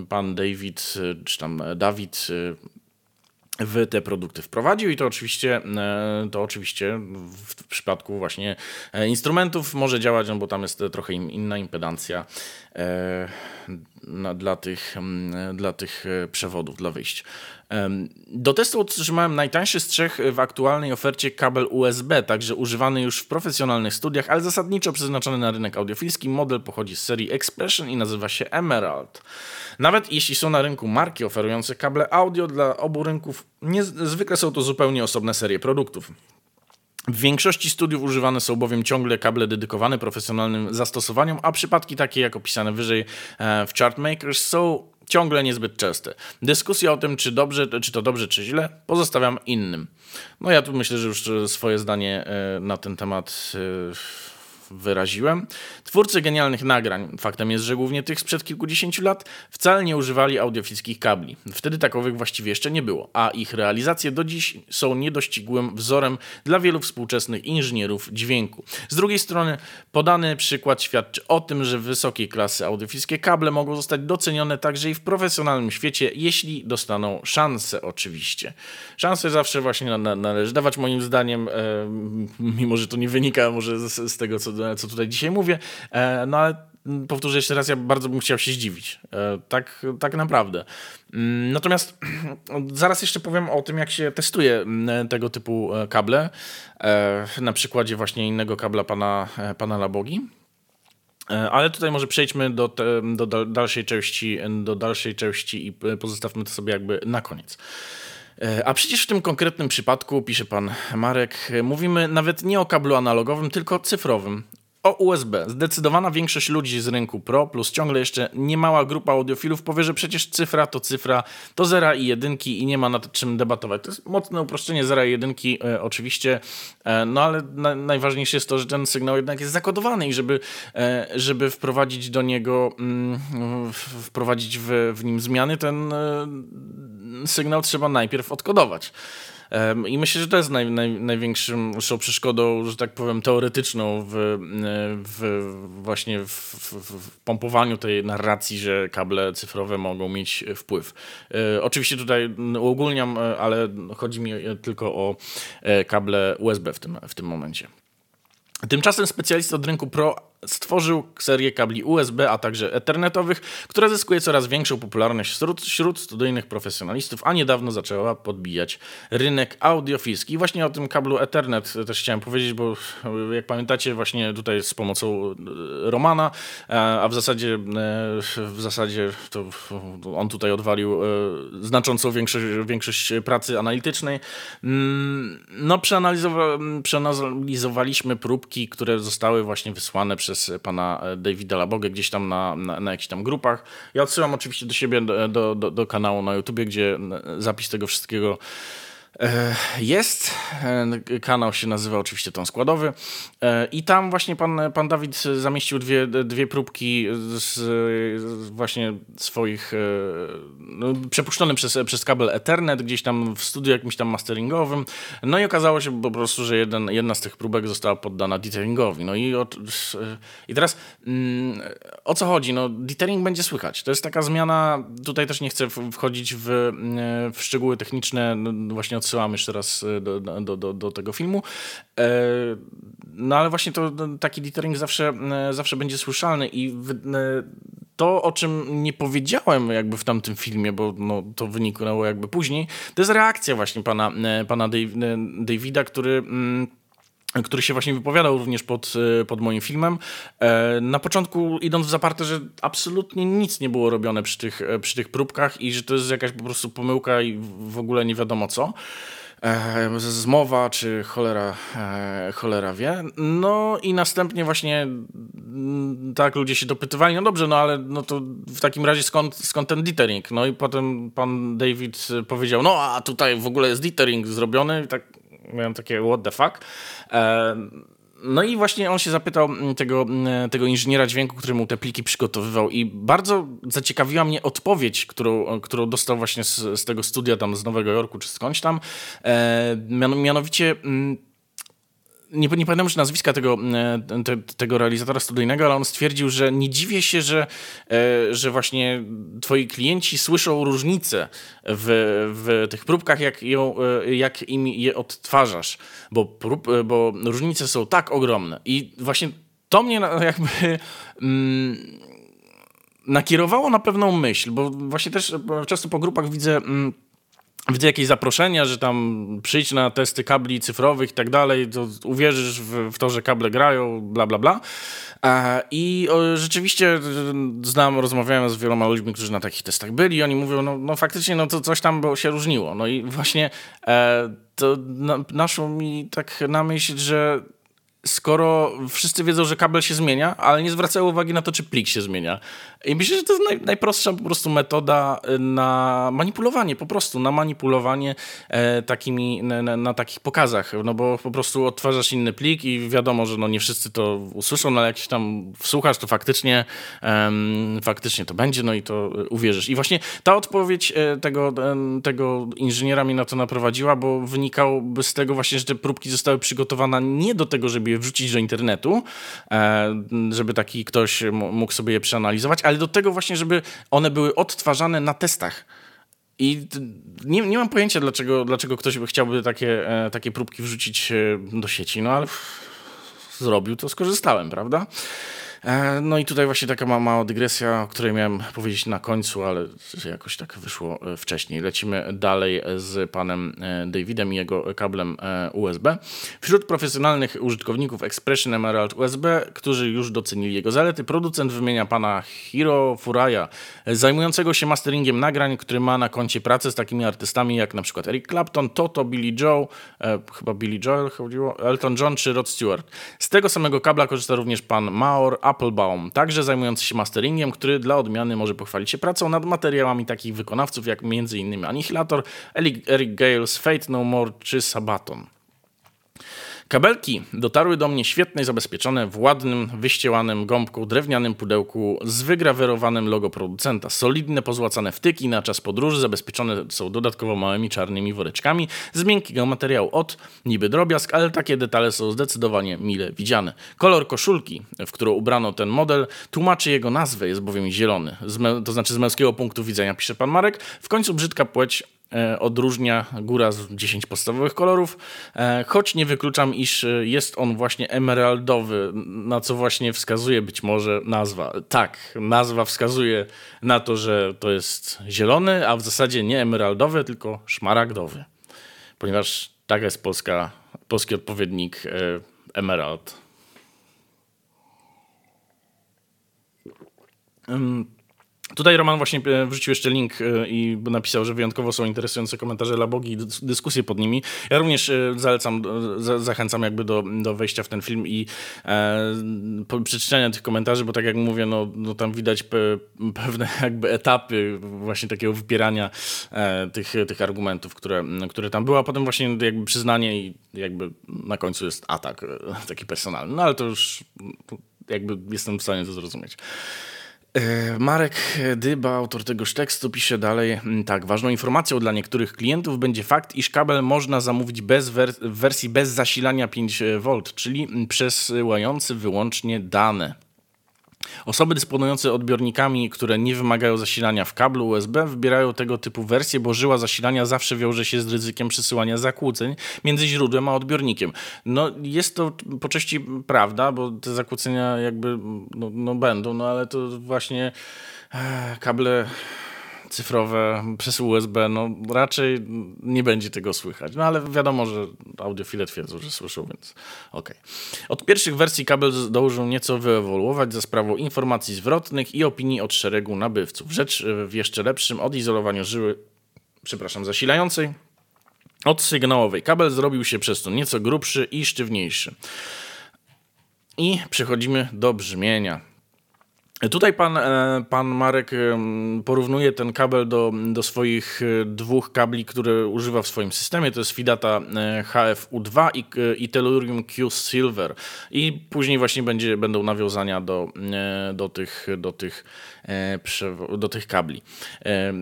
Pan David, czy tam Dawid w te produkty wprowadził i to oczywiście, e, to oczywiście w przypadku właśnie e, instrumentów może działać, no bo tam jest trochę inna impedancja. Na, dla, tych, mm, dla tych e, przewodów, dla wyjść. Do testu otrzymałem najtańszy z trzech w aktualnej ofercie kabel USB, także używany już w profesjonalnych studiach, ale zasadniczo przeznaczony na rynek audiofilski. Model pochodzi z serii Expression i nazywa się Emerald. Nawet jeśli są na rynku marki oferujące kable audio dla obu rynków, zwykle są to zupełnie osobne serie produktów. W większości studiów używane są bowiem ciągle kable dedykowane profesjonalnym zastosowaniom, a przypadki takie jak opisane wyżej e, w Chartmakers są ciągle niezbyt częste. Dyskusja o tym, czy, dobrze, czy to dobrze, czy źle, pozostawiam innym. No ja tu myślę, że już swoje zdanie e, na ten temat e, wyraziłem. Twórcy genialnych nagrań, faktem jest, że głównie tych sprzed kilkudziesięciu lat, wcale nie używali audiofilskich kabli. Wtedy takowych właściwie jeszcze nie było, a ich realizacje do dziś są niedościgłym wzorem dla wielu współczesnych inżynierów dźwięku. Z drugiej strony, podany przykład świadczy o tym, że wysokiej klasy audiofilskie kable mogą zostać docenione także i w profesjonalnym świecie, jeśli dostaną szansę oczywiście. Szansę zawsze właśnie należy dawać moim zdaniem, e, mimo że to nie wynika może z, z tego, co co tutaj dzisiaj mówię. E, no ale powtórzę jeszcze raz, ja bardzo bym chciał się zdziwić. E, tak, tak naprawdę. Mm, natomiast zaraz jeszcze powiem o tym, jak się testuje mm, tego typu e, kable. Na przykładzie właśnie innego kabla pana, pana Labogi. Ale tutaj może przejdźmy do, te, do dalszej części, do dalszej części i pozostawmy to sobie jakby na koniec. A przecież w tym konkretnym przypadku, pisze pan Marek, mówimy nawet nie o kablu analogowym, tylko cyfrowym. O USB. Zdecydowana większość ludzi z rynku Pro, plus ciągle jeszcze niemała grupa audiofilów powie, że przecież cyfra to cyfra, to zera i jedynki i nie ma nad czym debatować. To jest mocne uproszczenie zera i jedynki e, oczywiście, e, no ale na, najważniejsze jest to, że ten sygnał jednak jest zakodowany i żeby, e, żeby wprowadzić do niego, mm, wprowadzić w, w nim zmiany, ten e, sygnał trzeba najpierw odkodować. I myślę, że to jest naj, naj, największą przeszkodą, że tak powiem, teoretyczną w, w właśnie w, w, pompowaniu tej narracji, że kable cyfrowe mogą mieć wpływ. E, oczywiście tutaj uogólniam, e, ale chodzi mi tylko o e, kable USB w tym, w tym momencie. Tymczasem specjalista od rynku Pro stworzył serię kabli USB, a także ethernetowych, która zyskuje coraz większą popularność wśród, wśród studyjnych profesjonalistów, a niedawno zaczęła podbijać rynek audiofilski. I właśnie o tym kablu Ethernet też chciałem powiedzieć, bo jak pamiętacie, właśnie tutaj z pomocą e, Romana, e, a w zasadzie, e, w zasadzie to on tutaj odwalił znaczącą większość, większość pracy analitycznej. Mm, no, przeanalizowaliśmy próbki, które zostały właśnie wysłane przez przez pana e, Davida Labogę gdzieś tam na, na, na jakichś tam grupach. Ja odsyłam oczywiście do siebie, do, do, do kanału na YouTubie, gdzie zapis tego wszystkiego E, jest. E, kanał się nazywa oczywiście Ton Składowy. E, I tam właśnie pan, pan Dawid zamieścił dwie, dwie próbki z, właśnie swoich no, przepuszczone przez, przez kabel Ethernet gdzieś tam w studiu jakimś tam masteringowym. No i okazało się po prostu, że jeden, jedna z tych próbek została poddana ditheringowi. No i, o, i teraz mm, o co chodzi? No dithering będzie słychać. To jest taka zmiana, tutaj też nie chcę wchodzić w, w szczegóły techniczne, no, właśnie odsyłam jeszcze raz e, do, do, do, do tego filmu. E, no ale właśnie to taki dithering zawsze, e, zawsze będzie słyszalny i to, o czym nie powiedziałem jakby w tamtym filmie, bo no, to wyniknęło jakby później, to jest reakcja właśnie pana, pana Davida, który mm, który się właśnie wypowiadał również pod, e, pod moim filmem. E, na początku idąc w zaparte, że absolutnie nic nie było robione przy tych, e, przy tych próbkach i że to jest jakaś po prostu pomyłka i w ogóle nie wiadomo co. Zmowa, czy cholera, cholera wie. No i następnie właśnie mm, tak ludzie się dopytywali, no dobrze, no ale no to w takim razie skąd, skąd ten dithering? No i potem pan David powiedział, no a tutaj w ogóle jest dithering zrobiony tak miałem takie what the fuck. E, no i właśnie on się zapytał tego, tego inżyniera dźwięku, który mu te pliki przygotowywał i bardzo zaciekawiła mnie odpowiedź, którą, którą dostał właśnie z, z tego studia tam z Nowego Jorku czy skądś tam. E, mianowicie nie, nie pamiętam już nazwiska tego, e, te, tego realizatora studyjnego, ale on stwierdził, że nie dziwię się, że, e, że właśnie twoi klienci słyszą różnicę w, w tych próbkach, jak, ją, e, jak im je odtwarzasz, bo, prób, bo różnice są tak ogromne. I właśnie to mnie jakby... Mm, nakierowało na pewną myśl, bo właśnie też często po grupach widzę. Mm, widzę jakieś zaproszenia, że tam przyjdź na testy kabli cyfrowych i tak dalej, to uwierzysz w, w to, że kable grają, bla, bla, bla. E, I rzeczywiście znam, rozmawiałem z wieloma ludźmi, którzy na takich testach byli i oni mówią, no, no faktycznie no to coś tam się różniło. No i właśnie e, to na, naszło mi tak na myśl, że skoro wszyscy wiedzą, że kabel się zmienia, ale nie zwracają uwagi na to, czy plik się zmienia. I myślę, że to jest naj, najprostsza po prostu metoda y, na manipulowanie, po prostu na manipulowanie e, takimi, na, na, takich pokazach, no bo po prostu odtwarzasz inny plik i wiadomo, że no nie wszyscy to usłyszą, no ale jak się tam wsłuchasz, to faktycznie, em, faktycznie to będzie, no i to uwierzysz. I właśnie ta odpowiedź e, tego, tego inżyniera mnie na to naprowadziła, bo wynikałoby z tego właśnie, że te próbki zostały przygotowane nie do tego, żeby je wrzucić do internetu, e, żeby taki ktoś mógł sobie je przeanalizować, ale do tego właśnie, żeby one były odtwarzane na testach. I nie, nie mam pojęcia, dlaczego, dlaczego ktoś by chciałby takie, e, takie próbki wrzucić e, do sieci, no ale zrobił, to skorzystałem, prawda? E, no i tutaj właśnie taka mała dygresja, o której miałem powiedzieć na końcu, ale jakoś tak wyszło e, wcześniej. Lecimy dalej z panem e, Davidem i jego kablem USB. Wśród profesjonalnych użytkowników Expression Emerald USB, którzy już docenili jego zalety, producent wymienia pana Hiro Furaya, zajmującego się masteringiem nagrań, który ma na koncie pracę z takimi artystami jak na przykład Eric Clapton, Toto, Billy Joe, e, chyba Billy Joel chodziło, Elton John czy Rod Stewart. Z tego samego kabla korzysta również pan Maor, Applebaum, także zajmujący się masteringiem, który dla odmiany może pochwalić się pracą nad materiałami takich wykonawców jak m.in. Annihilator, Eric Gales, Fate No More czy Sabaton. Kabelki dotarły do mnie świetne i zabezpieczone w ładnym, wyściełanym gąbką drewnianym pudełku z wygrawerowanym logo producenta. Solidne, pozłacane wtyki na czas podróży zabezpieczone są dodatkowo małymi czarnymi woreczkami z miękkiego materiału od niby drobiazg, ale takie detale są zdecydowanie mile widziane. Kolor koszulki, w którą ubrano ten model, tłumaczy jego nazwę, jest bowiem zielony. to znaczy z męskiego punktu widzenia, pisze pan Marek. W końcu brzydka płeć odróżnia góra z 10 podstawowych kolorów, e, choć nie wykluczam, iż jest on właśnie emeraldowy, na co właśnie wskazuje być może nazwa. Tak, nazwa wskazuje na to, że to jest zielony, a w zasadzie nie emeraldowy, tylko szmaragdowy, ponieważ taka jest polska, polski odpowiednik e, emerald. Tutaj Roman właśnie e, wrzucił jeszcze link e, i napisał, że wyjątkowo są interesujące komentarze Labogi i dyskusje pod nimi. Ja również e, zalecam, zachęcam jakby do, do wejścia w ten film i e, przeczytania tych komentarzy, bo tak jak mówię, no, no tam widać pe, pewne jakby etapy właśnie takiego wypierania e, tych, tych argumentów, które, które tam były, a potem właśnie jakby przyznanie i jakby na końcu jest atak taki personalny. No ale to już jakby jestem w stanie to zrozumieć. E, Marek Dyba, autor tegoż tekstu, pisze dalej mm, tak. Ważną informacją dla niektórych klientów będzie fakt, iż kabel można zamówić bez wers w wersji bez zasilania 5V, czyli przesyłający wyłącznie dane. Osoby dysponujące odbiornikami, które nie wymagają zasilania w kablu USB, wybierają tego typu wersje, bo żyła zasilania zawsze wiąże się z ryzykiem przesyłania zakłóceń między źródłem a odbiornikiem. No jest to po części prawda, bo te zakłócenia jakby no, no będą, no ale to właśnie e, kable cyfrowe przez USB, no raczej nie będzie tego słychać. No ale wiadomo, że audiofile twierdzą, że słyszą, więc okej. Okay. Od pierwszych wersji kabel zdążył nieco wyewoluować za sprawą informacji zwrotnych i opinii od szeregu nabywców. Rzecz w jeszcze lepszym odizolowaniu żyły, przepraszam, zasilającej od sygnałowej. Kabel zrobił się przez to nieco grubszy i sztywniejszy. I przechodzimy do brzmienia. Tutaj pan, e, pan Marek porównuje ten kabel do, do swoich e, dwóch kabli, które używa w swoim systemie. To jest Fidata e, HFU2 i, i Tellurium Q Silver. I później właśnie będzie, będą nawiązania do, do, tych, do, tych, do tych kabli.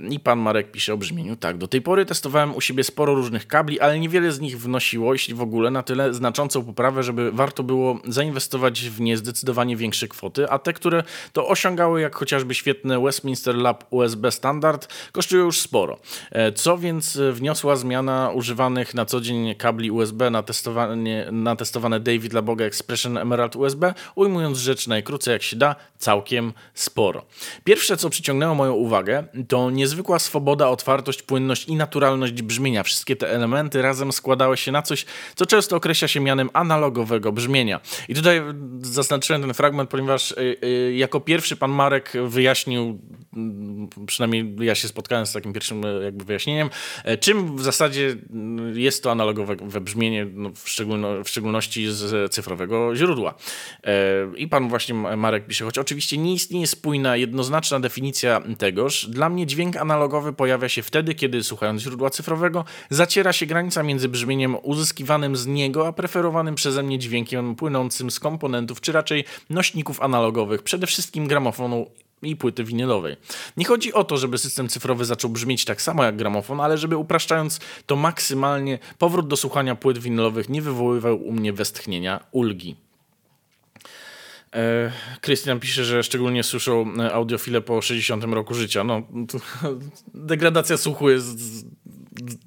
I pan Marek pisze o brzmieniu. Tak, do tej pory testowałem u siebie sporo różnych kabli, ale niewiele z nich wnosiło, jeśli w ogóle, na tyle znaczącą poprawę, żeby warto było zainwestować w nie zdecydowanie większe kwoty, a te, które to osiągały, jak chociażby świetny Westminster Lab USB Standard, kosztują już sporo. E, co więc wniosła zmiana używanych na co dzień kabli USB na, testowanie, na testowane David Laboga Expression Emerald USB, ujmując rzecz najkrócej jak się da, całkiem sporo. Pierwsze, co przyciągnęło moją uwagę, to niezwykła swoboda, otwartość, płynność i naturalność brzmienia. Wszystkie te elementy razem składały się na coś, co często określa się mianem analogowego brzmienia. I tutaj zaznaczyłem ten fragment, ponieważ y, y, jako pierwszy pan Marek wyjaśnił, mm, przynajmniej ja się spotkałem z takim pierwszym y, jakby wyjaśnieniem, czym w zasadzie jest to analogowe brzmienie, no w, szczególno, w szczególności z cyfrowego źródła. I pan właśnie Marek pisze, choć oczywiście nie istnieje spójna, jednoznaczna definicja tegoż, dla mnie dźwięk analogowy pojawia się wtedy, kiedy słuchając źródła cyfrowego zaciera się granica między brzmieniem uzyskiwanym z niego, a preferowanym przeze mnie dźwiękiem płynącym z komponentów, czy raczej nośników analogowych, przede wszystkim gramofonu i płyty winylowej. Nie chodzi o to, żeby system cyfrowy zaczął brzmieć tak samo jak gramofon, ale żeby upraszczając to maksymalnie, powrót do słuchania płyt winylowych nie wywoływał u mnie westchnienia ulgi. Krystian pisze, że szczególnie słyszą e, audiofile po 60 roku życia. No, degradacja słuchu jest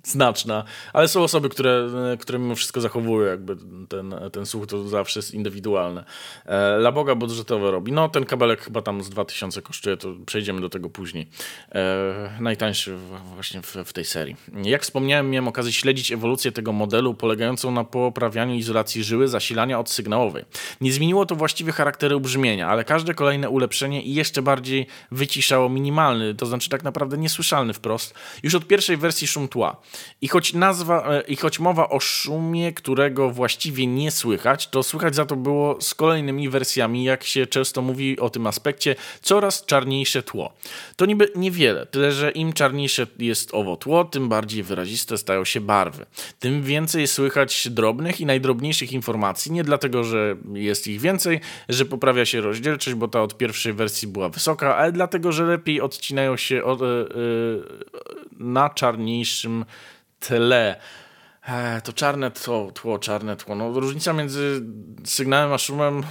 znaczna, ale są osoby, które, które mimo wszystko zachowują jakby ten, ten słuch, to zawsze jest indywidualne. E, La Boga budżetowe robi. No ten kabelek chyba tam z 2000 kosztuje, to przejdziemy do tego później. E, najtańszy właśnie w, w tej serii. Jak wspomniałem, miałem okazję śledzić ewolucję tego modelu polegającą na poprawianiu izolacji żyły zasilania odsygnałowej. Nie zmieniło to właściwie charakteru brzmienia, ale każde kolejne ulepszenie i jeszcze bardziej wyciszało minimalny, to znaczy tak naprawdę niesłyszalny wprost, już od pierwszej wersji szum tła. I choć, nazwa, e, I choć mowa o szumie, którego właściwie nie słychać, to słychać za to było z kolejnymi wersjami, jak się często mówi o tym aspekcie, coraz czarniejsze tło. To niby niewiele, tyle że im czarniejsze jest owo tło, tym bardziej wyraziste stają się barwy. Tym więcej słychać drobnych i najdrobniejszych informacji, nie dlatego, że jest ich więcej, że poprawia się rozdzielczość, bo ta od pierwszej wersji była wysoka, ale dlatego, że lepiej odcinają się od, yy, na czarniejszym tle. E, to czarne tło, tło, czarne tło. No, różnica między sygnałem a szumem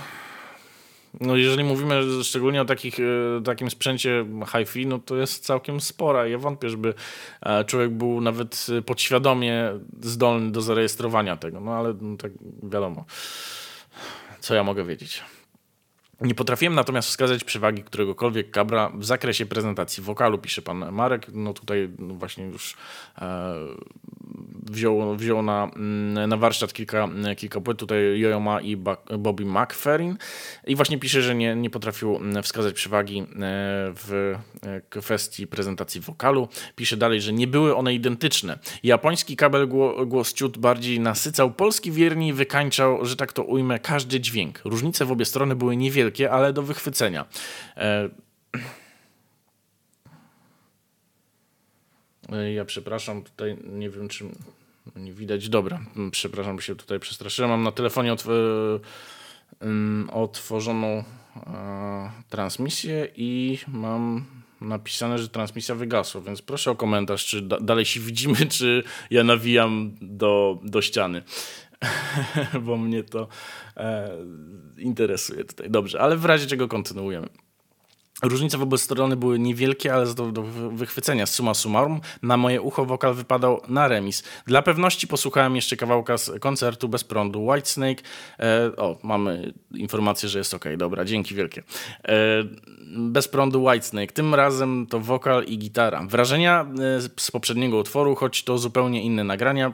no jeżeli mówimy szczególnie o takich, e, takim sprzęcie hi-fi, no to jest całkiem spora. Ja wątpię, żeby e, człowiek był nawet podświadomie zdolny do zarejestrowania tego. No ale no, tak wiadomo, co ja mogę wiedzieć. Nie potrafiłem natomiast wskazać przewagi któregokolwiek kabra w zakresie prezentacji wokalu, pisze pan Marek. No tutaj no właśnie już e, wziął, wziął na, mm, na warsztat kilka, kilka płyt, tutaj Jojo Ma i Bobby McFerrin i właśnie pisze, że nie, nie potrafił mm, wskazać przewagi e, w e, kwestii prezentacji wokalu. Pisze dalej, że nie były one identyczne. Japoński kabel głos ciut bardziej nasycał, polski wierni wykańczał, że tak to ujmę, każdy dźwięk. Różnice w obie strony były niewielkie, ale do wychwycenia. Ja przepraszam, tutaj nie wiem, czy nie widać. Dobra, przepraszam, się tutaj przestraszyłem. Mam na telefonie otw otworzoną e, transmisję i mam napisane, że transmisja wygasła, więc proszę o komentarz, czy da dalej się widzimy, czy ja nawijam do, do ściany. Bo mnie to e, interesuje tutaj. Dobrze, ale w razie czego kontynuujemy. Różnice w obie strony były niewielkie, ale do, do wychwycenia. Suma summarum, na moje ucho wokal wypadał na remis. Dla pewności posłuchałem jeszcze kawałka z koncertu bez prądu Whitesnake. E, o, mamy informację, że jest ok. Dobra, dzięki wielkie. E, bez prądu Whitesnake. Tym razem to wokal i gitara. Wrażenia e, z poprzedniego utworu, choć to zupełnie inne nagrania,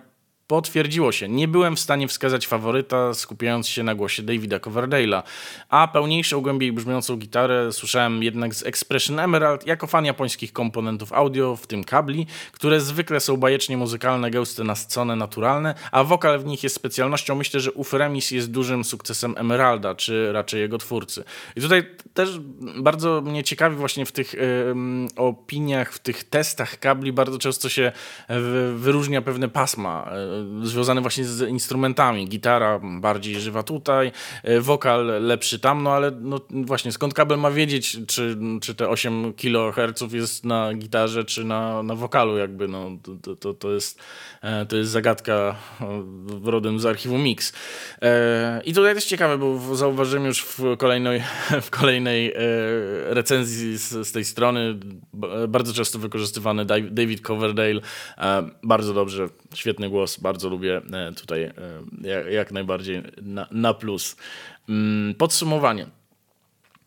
Potwierdziło się, nie byłem w stanie wskazać faworyta, skupiając się na głosie Davida Coverdale'a, a pełniejszą, głębiej brzmiącą gitarę słyszałem jednak z Expression Emerald jako fan japońskich komponentów audio, w tym kabli, które zwykle są bajecznie muzykalne, gęste, nascone, naturalne, a wokal w nich jest specjalnością. Myślę, że ów remis jest dużym sukcesem Emeralda, czy raczej jego twórcy. I tutaj też bardzo mnie ciekawi właśnie w tych opiniach, w tych testach kabli bardzo często się wyróżnia pewne pasma związany właśnie z instrumentami. Gitara bardziej żywa tutaj, wokal lepszy tam, no ale no właśnie skąd kabel ma wiedzieć, czy, czy te 8 kHz jest na gitarze, czy na, na wokalu jakby, no to, to, to, jest, to jest zagadka rodem z archiwum Mix. I tutaj też ciekawe, bo zauważyłem już w kolejnej, w kolejnej recenzji z, z tej strony bardzo często wykorzystywany David Coverdale. E, bardzo dobrze, świetny głos, bardzo lubię e, tutaj e, jak najbardziej na, plus. Mm, podsumowanie.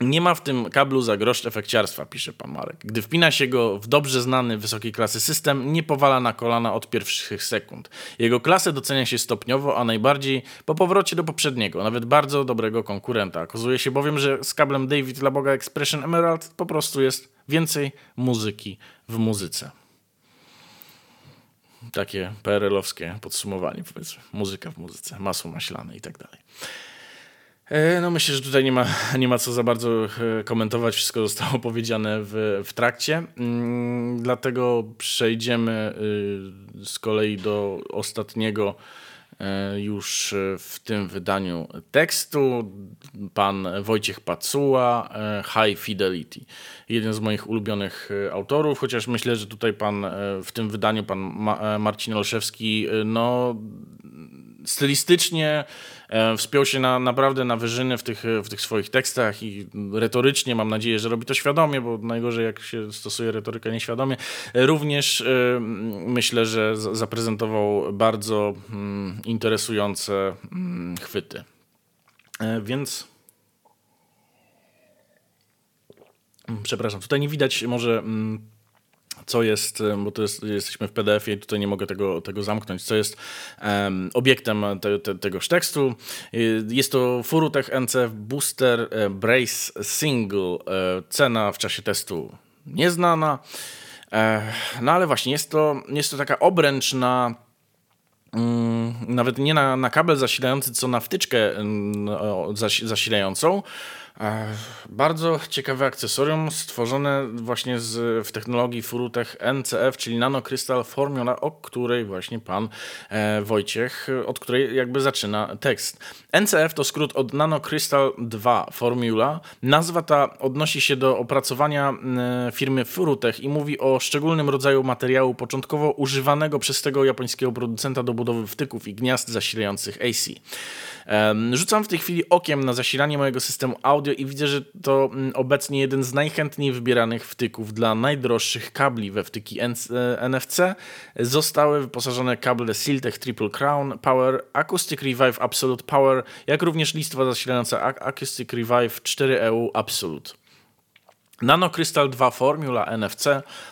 Nie ma w tym kablu za grosz efekciarstwa, pisze pan Marek. Gdy wpina się go w dobrze znany wysokiej klasy system, nie powala na kolana od pierwszych sekund. Jego klasę docenia się stopniowo, a najbardziej po powrocie do poprzedniego, nawet bardzo dobrego konkurenta. Okazuje się bowiem, że z kablem David dla Boga Expression Emerald po prostu jest więcej muzyki w muzyce. Takie PRL-owskie podsumowanie, powiedzmy. Muzyka w muzyce, masło maślane i tak dalej. E, no myślę, że tutaj nie ma, nie ma co za bardzo e, komentować. Wszystko zostało powiedziane w, w trakcie. Mm, dlatego przejdziemy y, z kolei do ostatniego już w tym wydaniu tekstu. Pan Wojciech Pacuła, High Fidelity. Jeden z moich ulubionych autorów, chociaż myślę, że tutaj pan w tym wydaniu, pan Marcin Olszewski, no stylistycznie e, wspiął się na, naprawdę na wyżyny w tych, w tych swoich tekstach i retorycznie mam nadzieję, że robi to świadomie, bo najgorzej jak się stosuje retorykę nieświadomie. Również e, myślę, że zaprezentował bardzo mm, interesujące mm, chwyty. E, więc przepraszam, tutaj nie widać może mm, co jest, bo to jest, jesteśmy w PDF-ie i tutaj nie mogę tego, tego zamknąć, co jest um, obiektem te, te, tegoż tekstu. Jest to Furutech NCF Booster e, Brace Single. E, cena w czasie testu nieznana. E, no ale właśnie, jest to, jest to taka obręcz na mm, nawet nie na, na kabel zasilający, co na wtyczkę mm, zasilającą, bardzo ciekawe akcesorium stworzone właśnie z, w technologii Furutech NCF, czyli Nano Crystal Formula, o której właśnie pan e, Wojciech, od której jakby zaczyna tekst. NCF to skrót od Nano Crystal 2 Formula. Nazwa ta odnosi się do opracowania e, firmy Furutech i mówi o szczególnym rodzaju materiału początkowo używanego przez tego japońskiego producenta do budowy wtyków i gniazd zasilających AC. Rzucam w tej chwili okiem na zasilanie mojego systemu audio i widzę, że to mm, obecnie jeden z najchętniej wybieranych wtyków dla najdroższych kabli we wtyki NFC. E, Zostały wyposażone kable Siltech Triple Crown Power, Acoustic Revive Absolute Power, jak również listwa zasilająca Acoustic Revive 4EU Absolute. Nanokrystal 2 Formula NFC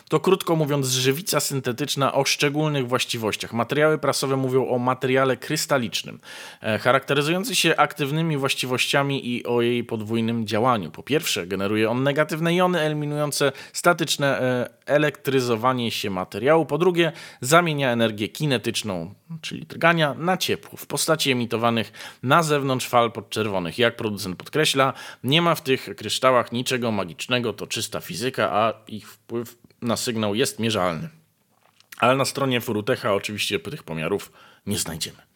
to krótko mówiąc żywica syntetyczna o szczególnych właściwościach. Materiały prasowe mówią o materiale krystalicznym, e, charakteryzujący się aktywnymi właściwościami i o jej podwójnym działaniu. Po pierwsze, generuje on negatywne jony eliminujące statyczne e, elektryzowanie się materiału. Po drugie, zamienia energię kinetyczną, czyli drgania, na ciepło w postaci emitowanych na zewnątrz fal podczerwonych. Jak producent podkreśla, nie ma w tych kryształach niczego magicznego to czysta fizyka, a ich wpływ na sygnał jest mierzalny. Ale na stronie Furutecha oczywiście tych pomiarów nie znajdziemy.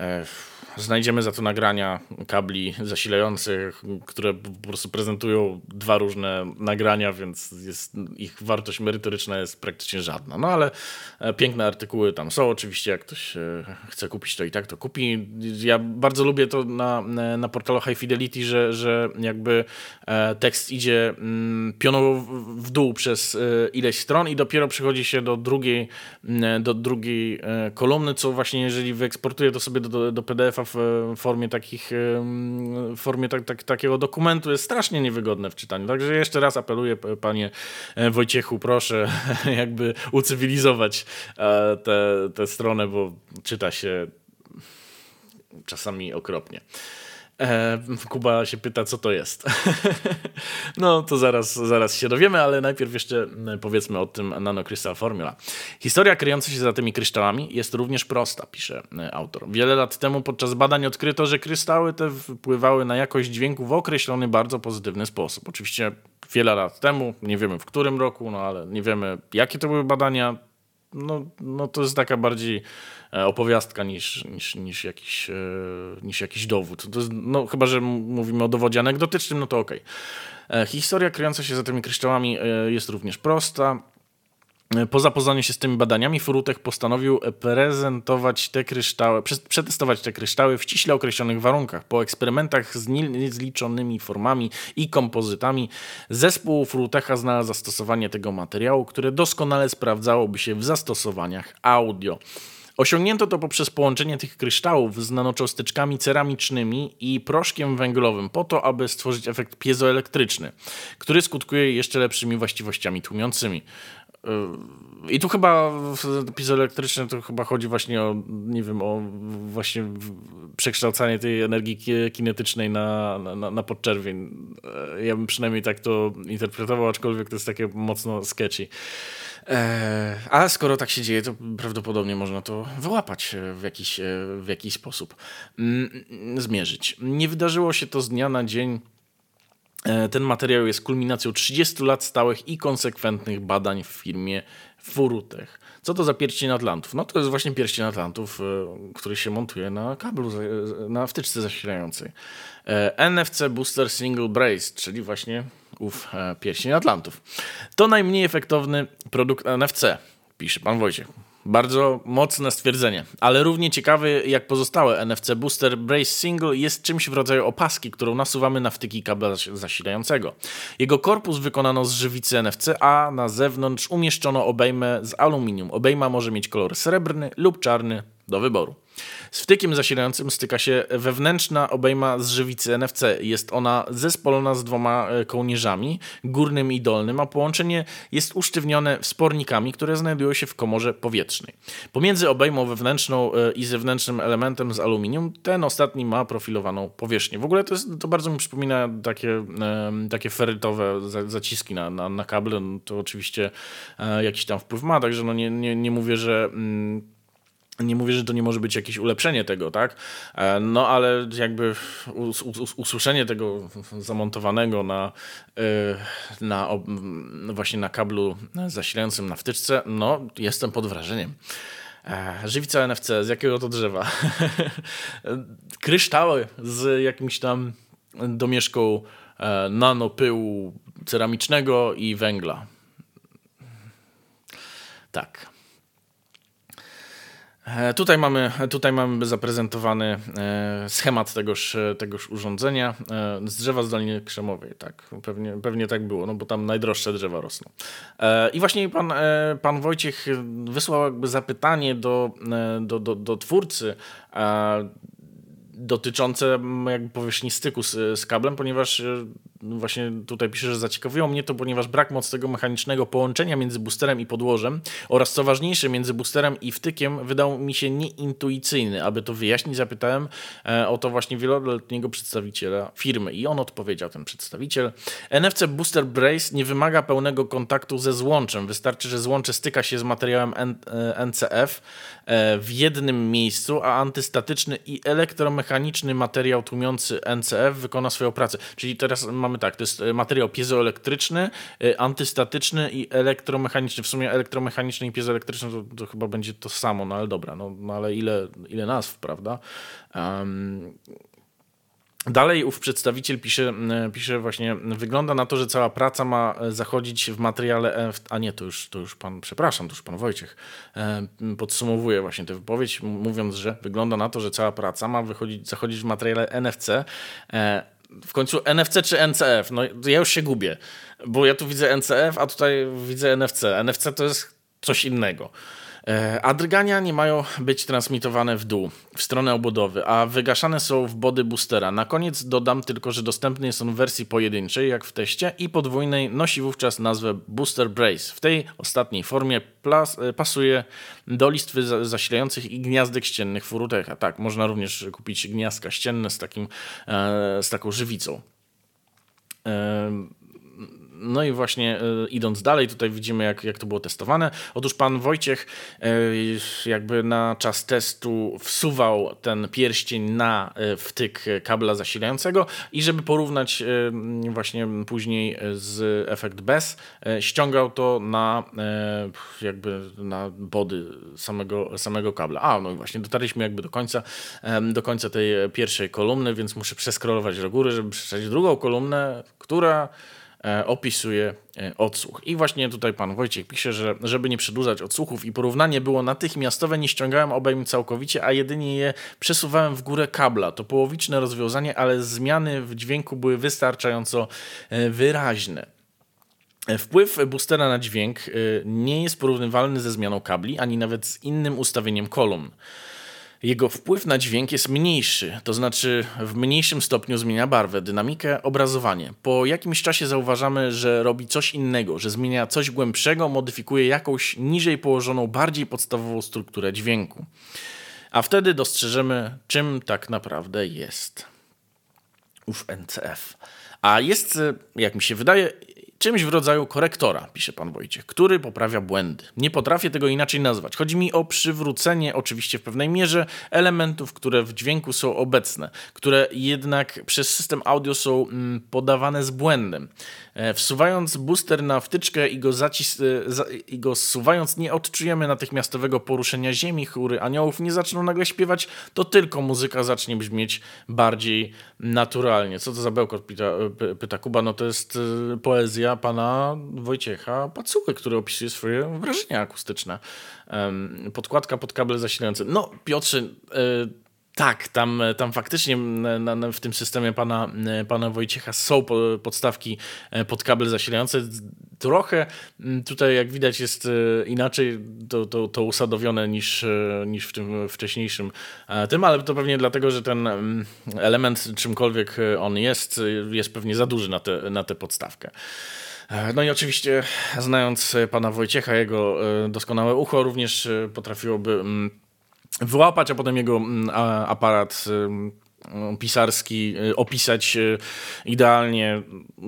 E, Znajdziemy za to nagrania kabli zasilających, które po prostu prezentują dwa różne nagrania, więc jest, ich wartość merytoryczna jest praktycznie żadna. No ale e, piękne artykuły tam są. Oczywiście, jak ktoś e, chce kupić, to i tak to kupi. Ja bardzo lubię to na, na portalu High Fidelity, że, że jakby tekst idzie mm, pionowo w dół przez ileś stron i dopiero przychodzi się do drugiej, do drugiej kolumny, co właśnie jeżeli wyeksportuję to sobie do, do PDF-a w formie takich, w formie tak, tak, takiego dokumentu jest strasznie niewygodne w czytaniu. Także jeszcze raz apeluję, panie e, Wojciechu, proszę jakby ucywilizować e, tę stronę, bo czyta się czasami okropnie. E, Kuba się pyta, co to jest. no to zaraz, zaraz się dowiemy, ale najpierw jeszcze powiedzmy o tym Nano Crystal Formula. Historia kryjąca się za tymi kryształami jest również prosta, pisze e, autor. Wiele lat temu podczas badań odkryto, że kryształy te wpływały na jakość dźwięku w określony, bardzo pozytywny sposób. Oczywiście wiele lat temu, nie wiemy w którym roku, no ale nie wiemy jakie to były badania, no, no to jest taka bardziej opowiastka niż, niż, niż, jakiś, e, niż jakiś dowód. Jest, no, chyba, że mówimy o dowodzie anegdotycznym, no to okej. Okay. Historia kryjąca się za tymi kryształami jest również prosta. Po zapoznaniu się z tymi badaniami, Furutek postanowił prezentować te kryształy, przetestować te kryształy w ściśle określonych warunkach. Po eksperymentach z niezliczonymi formami i kompozytami, zespół Furutecha znalazł zastosowanie tego materiału, które doskonale sprawdzałoby się w zastosowaniach audio. Osiągnięto to poprzez połączenie tych kryształów z nanocząsteczkami ceramicznymi i proszkiem węglowym, po to, aby stworzyć efekt piezoelektryczny, który skutkuje jeszcze lepszymi właściwościami tłumiącymi. I tu chyba w piezoelektrycznym to chyba chodzi właśnie o, nie wiem, o właśnie przekształcanie tej energii kinetycznej na, na, na podczerwień. E, ja bym przynajmniej tak to interpretował, aczkolwiek to jest takie mocno sketchy. E, a skoro tak się dzieje, to prawdopodobnie można to wyłapać w jakiś, w jakiś sposób, mm, zmierzyć. Nie wydarzyło się to z dnia na dzień E, ten materiał jest kulminacją 30 lat stałych i konsekwentnych badań w firmie Furutech. Co to za pierścień Atlantów? No to jest właśnie pierścień Atlantów, e, który się montuje na kablu, na wtyczce zasilającej. E, NFC Booster Single Brace, czyli właśnie ów pierścień Atlantów. To najmniej efektowny produkt NFC, pisze pan Wojciech. Bardzo mocne stwierdzenie, ale równie ciekawy jak pozostałe NFC Booster Brace Single jest czymś w rodzaju opaski, którą nasuwamy na wtyki kabla zasilającego. Jego korpus wykonano z żywicy NFC, a na zewnątrz umieszczono obejmę z aluminium. Obejma może mieć kolor srebrny lub czarny do wyboru. Z wtykiem zasilającym styka się wewnętrzna obejma z żywicy NFC. Jest ona zespolona z dwoma e, kołnierzami, górnym i dolnym, a połączenie jest usztywnione wspornikami, które znajdują się w komorze powietrznej. Pomiędzy obejmą wewnętrzną e, i zewnętrznym elementem z aluminium, ten ostatni ma profilowaną powierzchnię. W ogóle to, jest, to bardzo mi przypomina takie, takie ferytowe zaciski na, na, na kable. No to oczywiście e, jakiś tam wpływ ma, także no nie, nie, nie mówię, że mm, nie mówię, że to nie może być jakieś ulepszenie tego, tak? E, no ale jakby usłyszenie tego zamontowanego na, e, na właśnie na kablu zasilającym na wtyczce, no jestem pod wrażeniem. E, żywica NFC, z jakiego to drzewa? Kryształy z jakimś tam domieszką nanopyłu ceramicznego i węgla. Tak. E, tutaj mamy, tutaj mamy zaprezentowany e, schemat tegoż, tegoż urządzenia e, z drzewa zdalnie krzemowej. Tak, pewnie, pewnie tak było, no bo tam najdroższe drzewa rosną. I właśnie pan, pan Wojciech wysłał jakby zapytanie do, do, do, do twórcy dotyczące jakby powierzchni styku z, z kablem, ponieważ właśnie tutaj pisze, że zaciekawiło mnie to, ponieważ brak mocnego mechanicznego połączenia między boosterem i podłożem oraz co ważniejsze między boosterem i wtykiem wydał mi się nieintuicyjny. Aby to wyjaśnić, zapytałem e, o to właśnie wieloletniego przedstawiciela firmy i on odpowiedział, ten przedstawiciel. NFC Booster Brace nie wymaga pełnego kontaktu ze złączem. Wystarczy, że złącze styka się z materiałem NCF e, w jednym miejscu, a antystatyczny i elektromechaniczny materiał tłumiący NCF wykona swoją pracę. Czyli teraz mamy mamy tak, to jest e, materiał piezoelektryczny, e, antystatyczny i elektromechaniczny. W sumie elektromechaniczny i piezoelektryczny to, to chyba będzie to samo, no ale dobra, no, no ale ile, ile nazw, prawda? Um, Dalej ów przedstawiciel pisze, pisze właśnie, wygląda na to, że cała praca ma zachodzić w materiale, a nie, to już, to już pan, przepraszam, to już pan Wojciech podsumowuje właśnie tę wypowiedź, mówiąc, że wygląda na to, że cała praca ma wychodzić, zachodzić w materiale NFC, w końcu NFC czy NCF? No ja już się gubię, bo ja tu widzę NCF, a tutaj widzę NFC. NFC to jest coś innego. E, a drgania nie mają być transmitowane w dół, w stronę obudowy, a wygaszane są w body boostera. Na koniec dodam tylko, że dostępny jest on w wersji pojedynczej, jak w teście, i podwójnej nosi wówczas nazwę Booster Brace. W tej ostatniej formie plas, e, pasuje do listwy zasilających i gniazdek ściennych furutecha. Tak, można również kupić gniazdka ścienne z, takim, e, z taką żywicą. No i właśnie y, idąc dalej, tutaj widzimy, jak, jak to było testowane. Otóż pan Wojciech y, jakby na czas testu wsuwał ten pierścień na y, wtyk kabla zasilającego i żeby porównać właśnie później z efekt bez, ściągał to na jakby na body samego, samego kabla. A, no i właśnie dotarliśmy jakby do końca, do końca tej pierwszej kolumny, więc muszę przeskrolować do góry, żeby przeczytać drugą kolumnę, która E, opisuje e, odsłuch. I właśnie tutaj pan Wojciech pisze, że żeby nie przedłużać odsłuchów i porównanie było natychmiastowe, nie ściągałem obejm całkowicie, a jedynie je przesuwałem w górę kabla. To połowiczne rozwiązanie, ale zmiany w dźwięku były wystarczająco e, wyraźne. Wpływ boostera na dźwięk nie jest porównywalny ze zmianą kabli, ani nawet z innym ustawieniem kolumn jego wpływ na dźwięk jest mniejszy, to znaczy w mniejszym stopniu zmienia barwę, dynamikę, obrazowanie. Po jakimś czasie zauważamy, że robi coś innego, że zmienia coś głębszego, modyfikuje jakąś niżej położoną, bardziej podstawową strukturę dźwięku. A wtedy dostrzeżemy, czym tak naprawdę jest ów NCF. A jest, jak mi się wydaje, czymś w rodzaju korektora, pisze pan Wojciech, który poprawia błędy. Nie potrafię tego inaczej nazwać. Chodzi mi o przywrócenie, oczywiście w pewnej mierze, elementów, które w dźwięku są obecne, które jednak przez system audio są mm, podawane z błędem. E, wsuwając booster na wtyczkę i go, zacis e, i go zsuwając, nie odczujemy natychmiastowego poruszenia ziemi, chóry aniołów nie zaczną nagle śpiewać, to tylko muzyka zacznie brzmieć bardziej naturalnie. Co to za bełkot, pyta, pyta Kuba? No to jest e, pana Wojciecha Pacuchy, który opisuje swoje wrażenia akustyczne. Podkładka pod kable zasilające. No Piotrze, tak, tam, tam faktycznie w tym systemie pana, pana Wojciecha są podstawki e, pod kabel zasilające. Trochę tutaj, jak widać, jest e, inaczej to, to, to usadowione niż, e, niż w tym wcześniejszym tym, ale to pewnie dlatego, że ten element, czymkolwiek on jest, jest pewnie za duży na, te, na tę podstawkę. No i oczywiście, znając pana Wojciecha, jego doskonałe ucho również potrafiłoby wyłapać, a potem jego mm, aparat pisarski y, opisać y, idealnie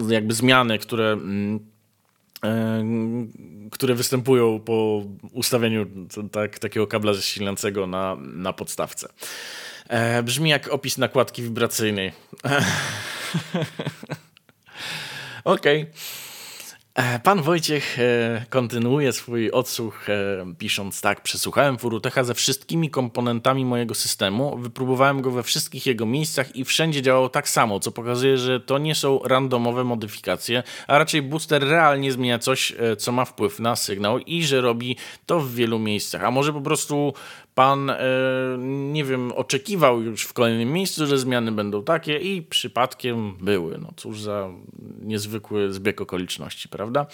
jakby zmiany, które mm, y, które występują po ustawieniu tak, takiego kabla zasilającego na, na podstawce. E, brzmi jak opis nakładki wibracyjnej. Okej. Okay. E, pan Wojciech e, kontynuuje swój odsłuch e, pisząc tak, przesłuchałem Furutecha ze wszystkimi komponentami mojego systemu, wypróbowałem go we wszystkich jego miejscach i wszędzie działał tak samo, co pokazuje, że to nie są randomowe modyfikacje, a raczej booster realnie zmienia coś, co ma wpływ na sygnał i że robi to w wielu miejscach. A może po prostu pan, e, nie wiem, oczekiwał już w kolejnym miejscu, że zmiany będą takie i przypadkiem były. No cóż za niezwykły zbieg okoliczności, prawda?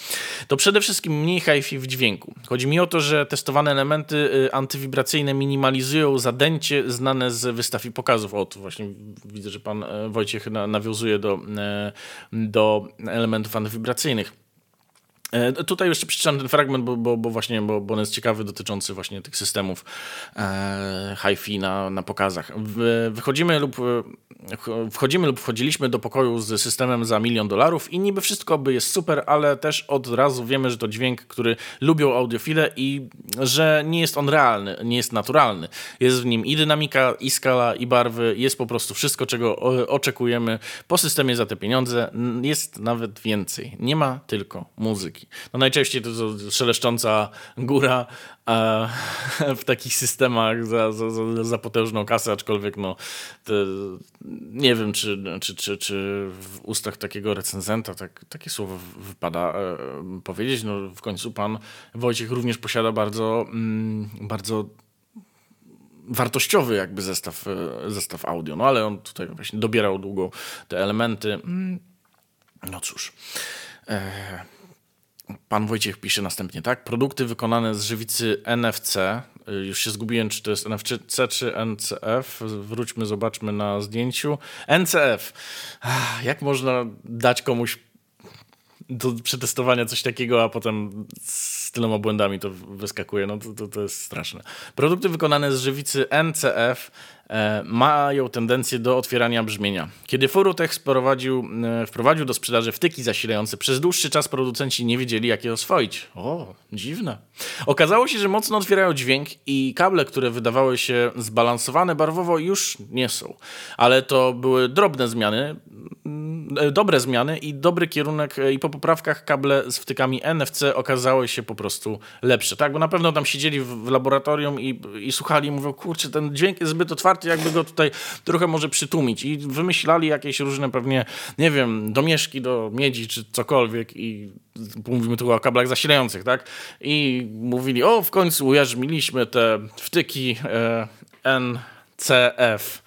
To przede wszystkim mniej hi-fi w dźwięku. Chodzi mi o to, że testowane elementy e, antywibracyjne minimalizują zadęcie znane z wystaw i pokazów. O, tu właśnie widzę, że pan e, Wojciech nawiązuje do, do elementów antywibracyjnych. E, tutaj jeszcze przeczytam ten fragment, bo, bo, bo właśnie bo, bo on jest ciekawy, dotyczący właśnie tych systemów e, hi-fi na, na pokazach. Wychodzimy lub, e, wchodzimy lub wchodziliśmy do pokoju z systemem za milion dolarów i niby wszystko by jest super, ale też od razu wiemy, że to dźwięk, który lubią audiofile i że nie jest on realny, nie jest naturalny. Jest w nim i dynamika, i skala, i barwy, jest po prostu wszystko, czego oczekujemy po systemie za te pieniądze. Jest nawet więcej. Nie ma tylko muzyki. No najczęściej to, to szeleszcząca góra w takich systemach za, za, za, potężną kasę, aczkolwiek no, nie wiem, czy, czy, czy, czy w ustach takiego recenzenta tak, takie słowo wypada e, powiedzieć. No, w końcu pan Wojciech również posiada bardzo, mm, bardzo wartościowy jakby zestaw, e, zestaw audio, no ale on tutaj właśnie dobierał długo te elementy. Mm, no cóż. E, Pan Wojciech pisze następnie, tak? Produkty wykonane z żywicy NFC. Y, już się zgubiłem, czy to jest NFC czy NCF. Wróćmy, zobaczmy na zdjęciu. NCF. Jak można dać komuś do przetestowania coś takiego, a potem z tyloma błędami to wyskakuje. No to, to, to jest straszne. Produkty wykonane z żywicy NCF E, mają tendencję do otwierania brzmienia. Kiedy Furutech wprowadził, e, wprowadził do sprzedaży wtyki zasilające, przez dłuższy czas producenci nie wiedzieli, jak je oswoić. O, dziwne. Okazało się, że mocno otwierają dźwięk i kable, które wydawały się zbalansowane barwowo, już nie są. Ale to były drobne zmiany, E, dobre zmiany i dobry kierunek e, i po poprawkach kable z wtykami NFC okazały się po prostu lepsze, tak? Bo na pewno tam siedzieli w, laboratorium i, i słuchali i mówią, kurczę, ten dźwięk jest zbyt otwarty, jakby go tutaj trochę może przytłumić i wymyślali jakieś różne pewnie, nie wiem, domieszki do miedzi czy cokolwiek i mówimy tu o kablach zasilających, tak? I mówili, o w końcu ujarzmiliśmy te wtyki e, NCF.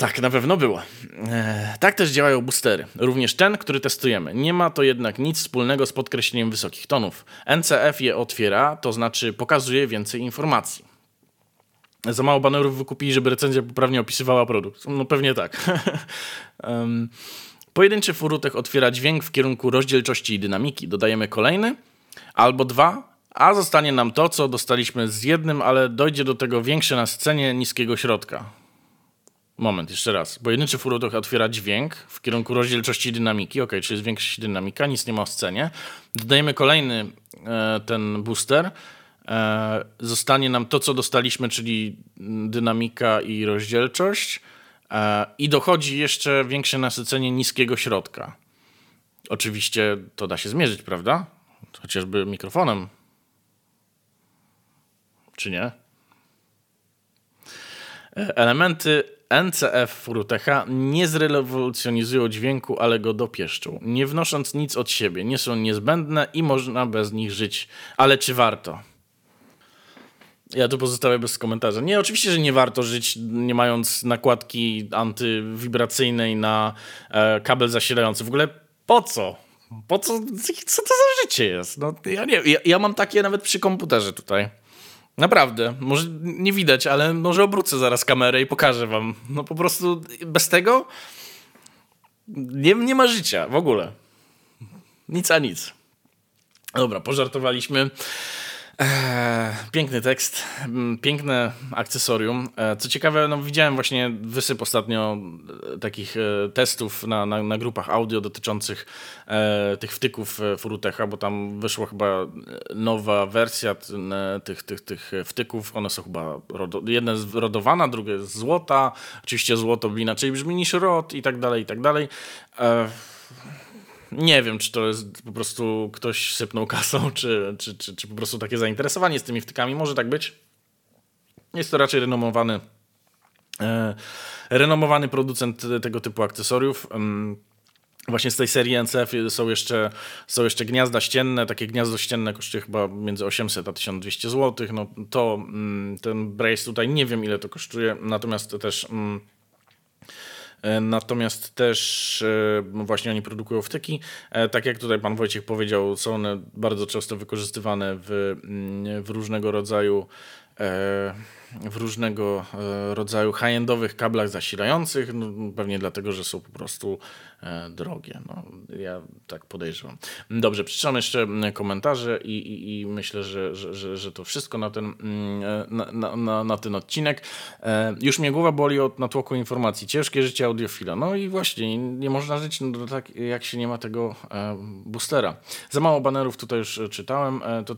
Tak, na pewno było. E, tak też działają boostery. Również ten, który testujemy. Nie ma to jednak nic wspólnego z podkreśleniem wysokich tonów. NCF je otwiera, to znaczy pokazuje więcej informacji. Za mało banerów wykupili, żeby recenzja poprawnie opisywała produkt. No pewnie tak. um, pojedynczy furutek otwiera dźwięk w kierunku rozdzielczości i dynamiki. Dodajemy kolejny albo dwa, a zostanie nam to, co dostaliśmy z jednym, ale dojdzie do tego większe na scenie niskiego środka. Moment, jeszcze raz. Pojedynczy furotok otwiera dźwięk w kierunku rozdzielczości i dynamiki. Ok, czyli zwiększa dynamika, nic nie ma w scenie. Dodajemy kolejny e, ten booster. E, zostanie nam to, co dostaliśmy, czyli dynamika i rozdzielczość. E, I dochodzi jeszcze większe nasycenie niskiego środka. Oczywiście to da się zmierzyć, prawda? Chociażby mikrofonem. Czy nie? E, elementy NCF Furutecha nie zrewolucjonizują dźwięku, ale go dopieszczą, nie wnosząc nic od siebie. Nie są niezbędne i można bez nich żyć. Ale czy warto? Ja tu pozostaję bez komentarza. Nie, oczywiście, że nie warto żyć nie mając nakładki antywibracyjnej na e, kabel zasilający. W ogóle po co? Po co? Co to za życie jest? No, ja, nie, ja, ja mam takie nawet przy komputerze tutaj. Naprawdę. Może nie widać, ale może obrócę zaraz kamerę i pokażę wam. No po prostu bez tego nie, nie ma życia w ogóle. Nic a nic. Dobra, pożartowaliśmy. Eee, piękny tekst, mm, piękne akcesorium. Eee, co ciekawe, no widziałem właśnie wysyp ostatnio e, takich e, testów na, na, na grupach audio dotyczących e, tych wtyków Furutecha, bo tam wyszła chyba nowa wersja tych, tych, tych wtyków. One są chyba, rodo, jedna jest rodowana, druga jest złota. Oczywiście złoto inaczej brzmi niż rod i tak dalej, i tak dalej. Eee, nie wiem, czy to jest po prostu ktoś sypnął kasą, czy, czy, czy, czy po prostu takie zainteresowanie z tymi wtykami. Może tak być. Jest to raczej renomowany, e, renomowany producent tego typu akcesoriów. Właśnie z tej serii NCF są jeszcze, są jeszcze gniazda ścienne. Takie gniazdo ścienne kosztuje chyba między 800 a 1200 zł. No to mm, ten brace tutaj nie wiem ile to kosztuje, natomiast też mm, natomiast też e, właśnie oni produkują wtyki. E, tak jak tutaj pan Wojciech powiedział, są one bardzo często wykorzystywane w, mm, w różnego rodzaju w różnego e, rodzaju high-endowych kablach zasilających, no, pewnie dlatego, że są po prostu e, drogie. No, ja tak podejrzewam. Dobrze, przeczytam jeszcze komentarze i, i, i myślę, że, że, że, że, to wszystko na ten, e, na, na, na, ten odcinek. Już mnie głowa boli od natłoku informacji. Ciężkie życie audiofila. No i właśnie, nie można żyć no, tak, jak się nie ma tego boostera. Za mało banerów tutaj już czytałem. To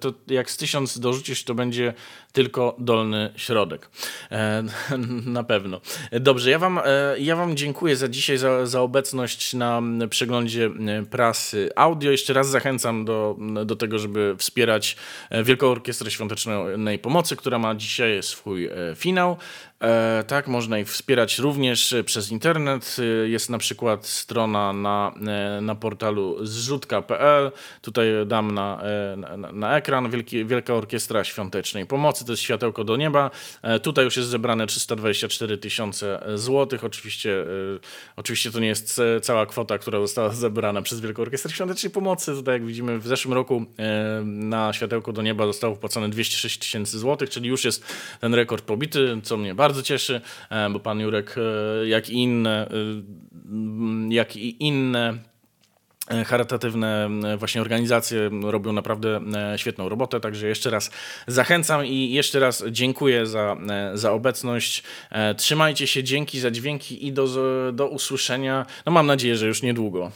to jak z tysiąc dorzucisz, to będzie tylko dolny środek. E, na pewno. Dobrze, ja wam, e, ja wam dziękuję za dzisiaj, za, za obecność na przeglądzie e, prasy audio. Jeszcze raz zachęcam do, do tego, żeby wspierać Wielką Orkiestrę Świątecznej Pomocy, która ma dzisiaj swój finał. E, tak, można ich wspierać również przez internet. E, jest na przykład strona na, e, na portalu zrzutka.pl. Tutaj dam na, na, na ekran Wielki, Wielka Orkiestra Świątecznej Pomocy. To jest światełko do nieba. Tutaj już jest zebrane 324 tysiące złotych. Oczywiście, oczywiście to nie jest cała kwota, która została zebrana przez Wielką Orkiestrę Świątecznej Pomocy. Tutaj, jak widzimy, w zeszłym roku na światełko do nieba zostało wpłacone 206 tysięcy złotych, czyli już jest ten rekord pobity, co mnie bardzo cieszy, e, bo pan Jurek, e, jak i inne, e, jak i inne E, charytatywne e, właśnie organizacje robią naprawdę e, świetną robotę, także jeszcze raz zachęcam i jeszcze raz dziękuję za, za obecność. Trzymajcie się, dzięki za dźwięki i do, do usłyszenia. No mam nadzieję, że już niedługo.